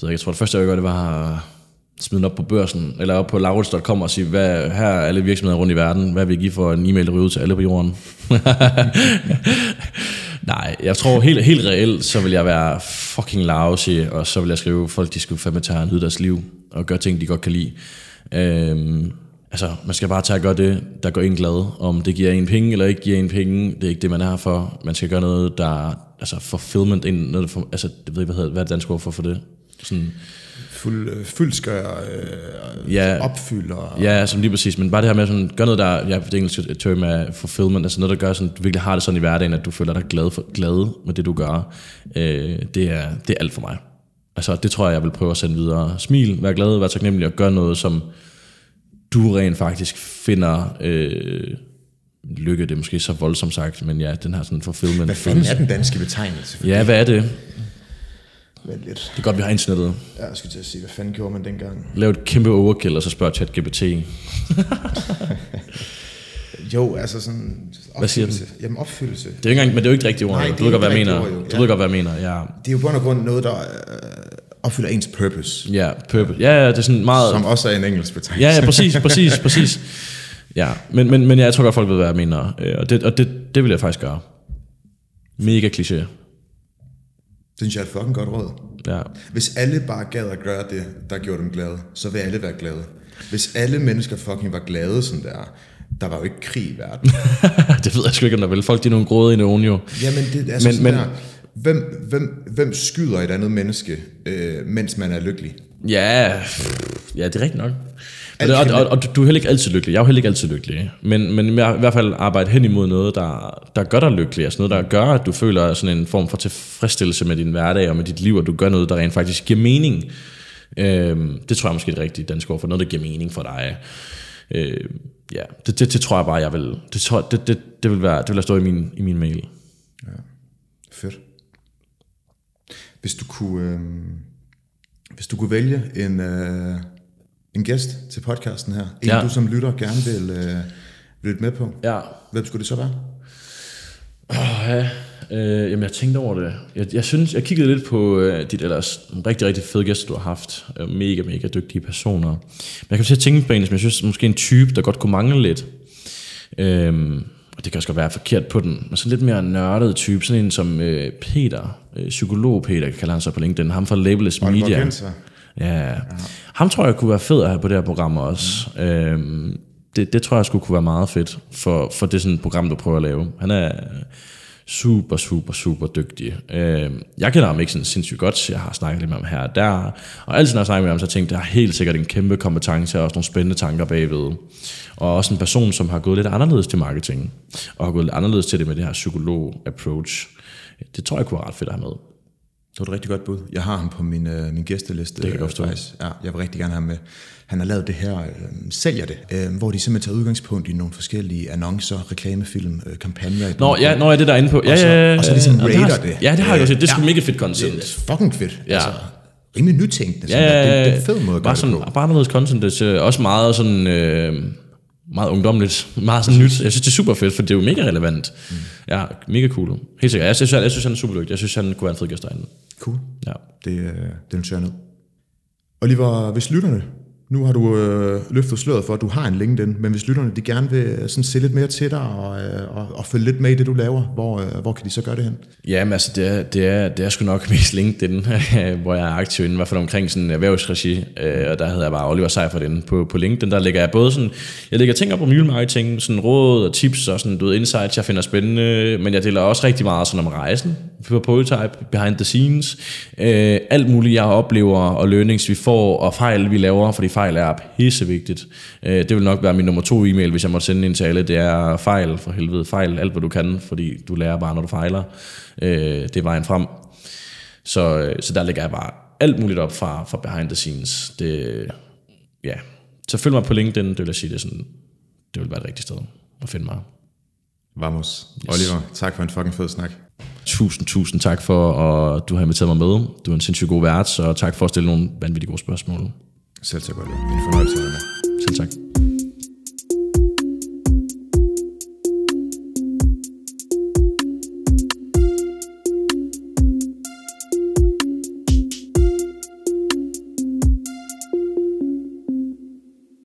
Det, jeg tror, det første, jeg gør, det var smide den op på børsen, eller op på laurits.com og sige, hvad, her er alle virksomheder rundt i verden, hvad vil I give for en e-mail, der ud til alle på jorden? Nej, jeg tror helt, helt reelt, så vil jeg være fucking lousy, og så vil jeg skrive, folk de skulle fandme tage og nyde deres liv, og gøre ting, de godt kan lide. Øhm, altså, man skal bare tage og gøre det, der går en glad. Om det giver en penge eller ikke giver en penge, det er ikke det, man er her for. Man skal gøre noget, der altså fulfillment, ind, noget for, altså, det ved ikke, hvad, hedder, hvad er det danske ord for, for det? Sådan, Fuld, øh, fyldskør, øh, Ja. opfylder. Ja, som lige præcis, men bare det her med sådan, gør noget, der, ja, det engelske term er fulfillment, altså noget, der gør sådan, du virkelig har det sådan i hverdagen, at du føler dig glad, for, glad med det, du gør, øh, det, er, det er alt for mig. Altså, det tror jeg, jeg vil prøve at sende videre. Smil, vær glad, vær taknemmelig og gør noget, som du rent faktisk finder øh, lykke, det er måske så voldsomt sagt, men ja, den her sådan fulfillment. Hvad fanden er den danske betegnelse? for Ja, hvad er det? Vent lidt. Det er godt, vi har internettet. Ja, Jeg skulle til at sige, hvad fanden gjorde man dengang? Lav et kæmpe overkill, og så spørg ChatGPT. Jo, altså sådan... Hvad siger den? opfyldelse. Jamen opfyldelse. Det er jo ikke engang, men det er jo ikke rigtigt ord. Nej, du det er ved godt, hvad jeg mener. ord, jo. Du Ja. ved godt, hvad jeg mener, ja. Det er jo på grund af grund noget, der øh, opfylder ens purpose. Ja, purpose. Ja, ja, det er sådan meget... Som også er en engelsk betegnelse. Ja, ja, præcis, præcis, præcis. Ja, men, men, men jeg tror godt, folk ved, hvad jeg mener. Øh, Og det, og det, det vil jeg faktisk gøre. Mega kliché. Det synes jeg er et fucking godt råd. Ja. Hvis alle bare gad at gøre det, der gjorde dem glade, så vil alle være glade. Hvis alle mennesker fucking var glade sådan der, der var jo ikke krig i verden. det ved jeg sgu ikke, om der vil. Folk, de er nogle gråde i nogen jo. Jamen, det er altså Men- sådan men, der, hvem, hvem, hvem skyder et andet menneske, øh, mens man er lykkelig? Ja, ja, det er rigtigt nok. Og, det, og, og, og, du er heller ikke altid lykkelig. Jeg er jo heller ikke altid lykkelig. Men, men i hvert fald arbejde hen imod noget, der, der gør dig lykkelig. Altså noget, der gør, at du føler sådan en form for tilfredsstillelse med din hverdag og med dit liv, og du gør noget, der rent faktisk giver mening. Øhm, det tror jeg måske er det rigtige danske ord for. Noget, der giver mening for dig. Øh, ja, det, det, det, tror jeg bare, jeg vil... Det, tror, det, det, det, vil være, det vil stå i min, i min mail. Fedt. Hvis du kunne, øh, hvis du kunne vælge en, øh, en gæst til podcasten her, en Ja. du som lytter gerne vil øh, lytte med på, Ja, hvem skulle det så være? Åh, ja. Øh, jamen, jeg tænkte over det. Jeg, jeg synes, jeg kiggede lidt på øh, dit ellers rigtig, rigtig fede gæster, du har haft. Øh, mega, mega dygtige personer. Men jeg kan til at tænke på en, som jeg synes måske en type, der godt kunne mangle lidt. Øhm, og det kan også godt være forkert på den, men sådan lidt mere nørdet type. Sådan en som øh, Peter, øh, psykolog Peter, kalder han sig på LinkedIn. Ham fra Labeless Media. Genser. Ja. ja. Ham tror jeg kunne være fed at have på det her program også. Mm. Øhm, det, det tror jeg skulle kunne være meget fedt for, for det sådan program, du prøver at lave. Han er super, super, super dygtig. Øh, jeg kender ham ikke sådan sindssygt godt, så jeg har snakket lidt med ham her og der. Og altid når jeg snakker med ham, så tænkte jeg, jeg har helt sikkert en kæmpe kompetence og også nogle spændende tanker bagved. Og også en person, som har gået lidt anderledes til marketing, og har gået lidt anderledes til det med det her psykolog-approach. Det tror jeg kunne være ret fedt at have med. Det var et rigtig godt bud. Jeg har ham på min, øh, min gæsteliste. Det kan jeg godt forstå. Ja, jeg vil rigtig gerne have ham med. Han har lavet det her, øh, Sælger det, øh, hvor de simpelthen tager udgangspunkt i nogle forskellige annoncer, reklamefilm, øh, kampagner. Nå, ja, nå, er det der er inde på. Ja, Og så- ja, ja, og så ligesom ja, rater det. det. Ja, det har jeg også set. Det er sgu Ja. mega fedt Det content. er fucking fedt. Ja. Altså, rimelig nytænkende. Ja, Ja, ja, det, det er en fed måde at gøre bare det sådan, på. Bare noget content, det er også meget sådan... Øh, meget ungdomligt, meget sådan nyt. Jeg synes, det er super fedt, for det er jo mega relevant. Mm. Ja, mega cool. Helt sikkert. Jeg synes, jeg, jeg synes han er super dygtig. Jeg synes, han kunne være en fed gæst derinde. Cool. Ja. Det, øh, det jeg ned. Oliver, hvis lytterne, nu har du øh, løftet sløret for, at du har en LinkedIn, men hvis lytterne de gerne vil øh, sådan se lidt mere til dig og, øh, og, og følge lidt med i det, du laver, hvor, øh, hvor kan de så gøre det hen? Jamen altså, det er, det er, det er sgu nok mest LinkedIn, hvor jeg er aktiv inden, i hvert fald omkring sådan erhvervsregi, øh, og der hedder jeg bare Oliver Seifert inde på, på LinkedIn. Der lægger jeg både sådan, jeg lægger ting op om marketing, sådan råd og tips og sådan, du ved, insights, jeg finder spændende, men jeg deler også rigtig meget sådan om rejsen på Prototype, behind the scenes, øh, alt muligt, jeg oplever og learnings, vi får, og fejl, vi laver, fordi fejl er pissevigtigt. Øh, det vil nok være min nummer to e-mail, hvis jeg måtte sende en til alle, det er fejl, for helvede, fejl alt, hvad du kan, fordi du lærer bare, når du fejler. Øh, det er vejen frem. Så, øh, så der lægger jeg bare alt muligt op fra, fra behind the scenes. Det, ja. Så følg mig på LinkedIn, det vil jeg sige, det, er sådan, det vil være et rigtigt sted at finde mig. Vamos. Yes. Oliver, tak for en fucking fed snak. Tusind, tusind tak for, at du har inviteret mig med. Du er en sindssygt god vært, så tak for at stille nogle vanvittige gode spørgsmål. Selv tak, Oliver. En fornøjelse at være med. Selv tak.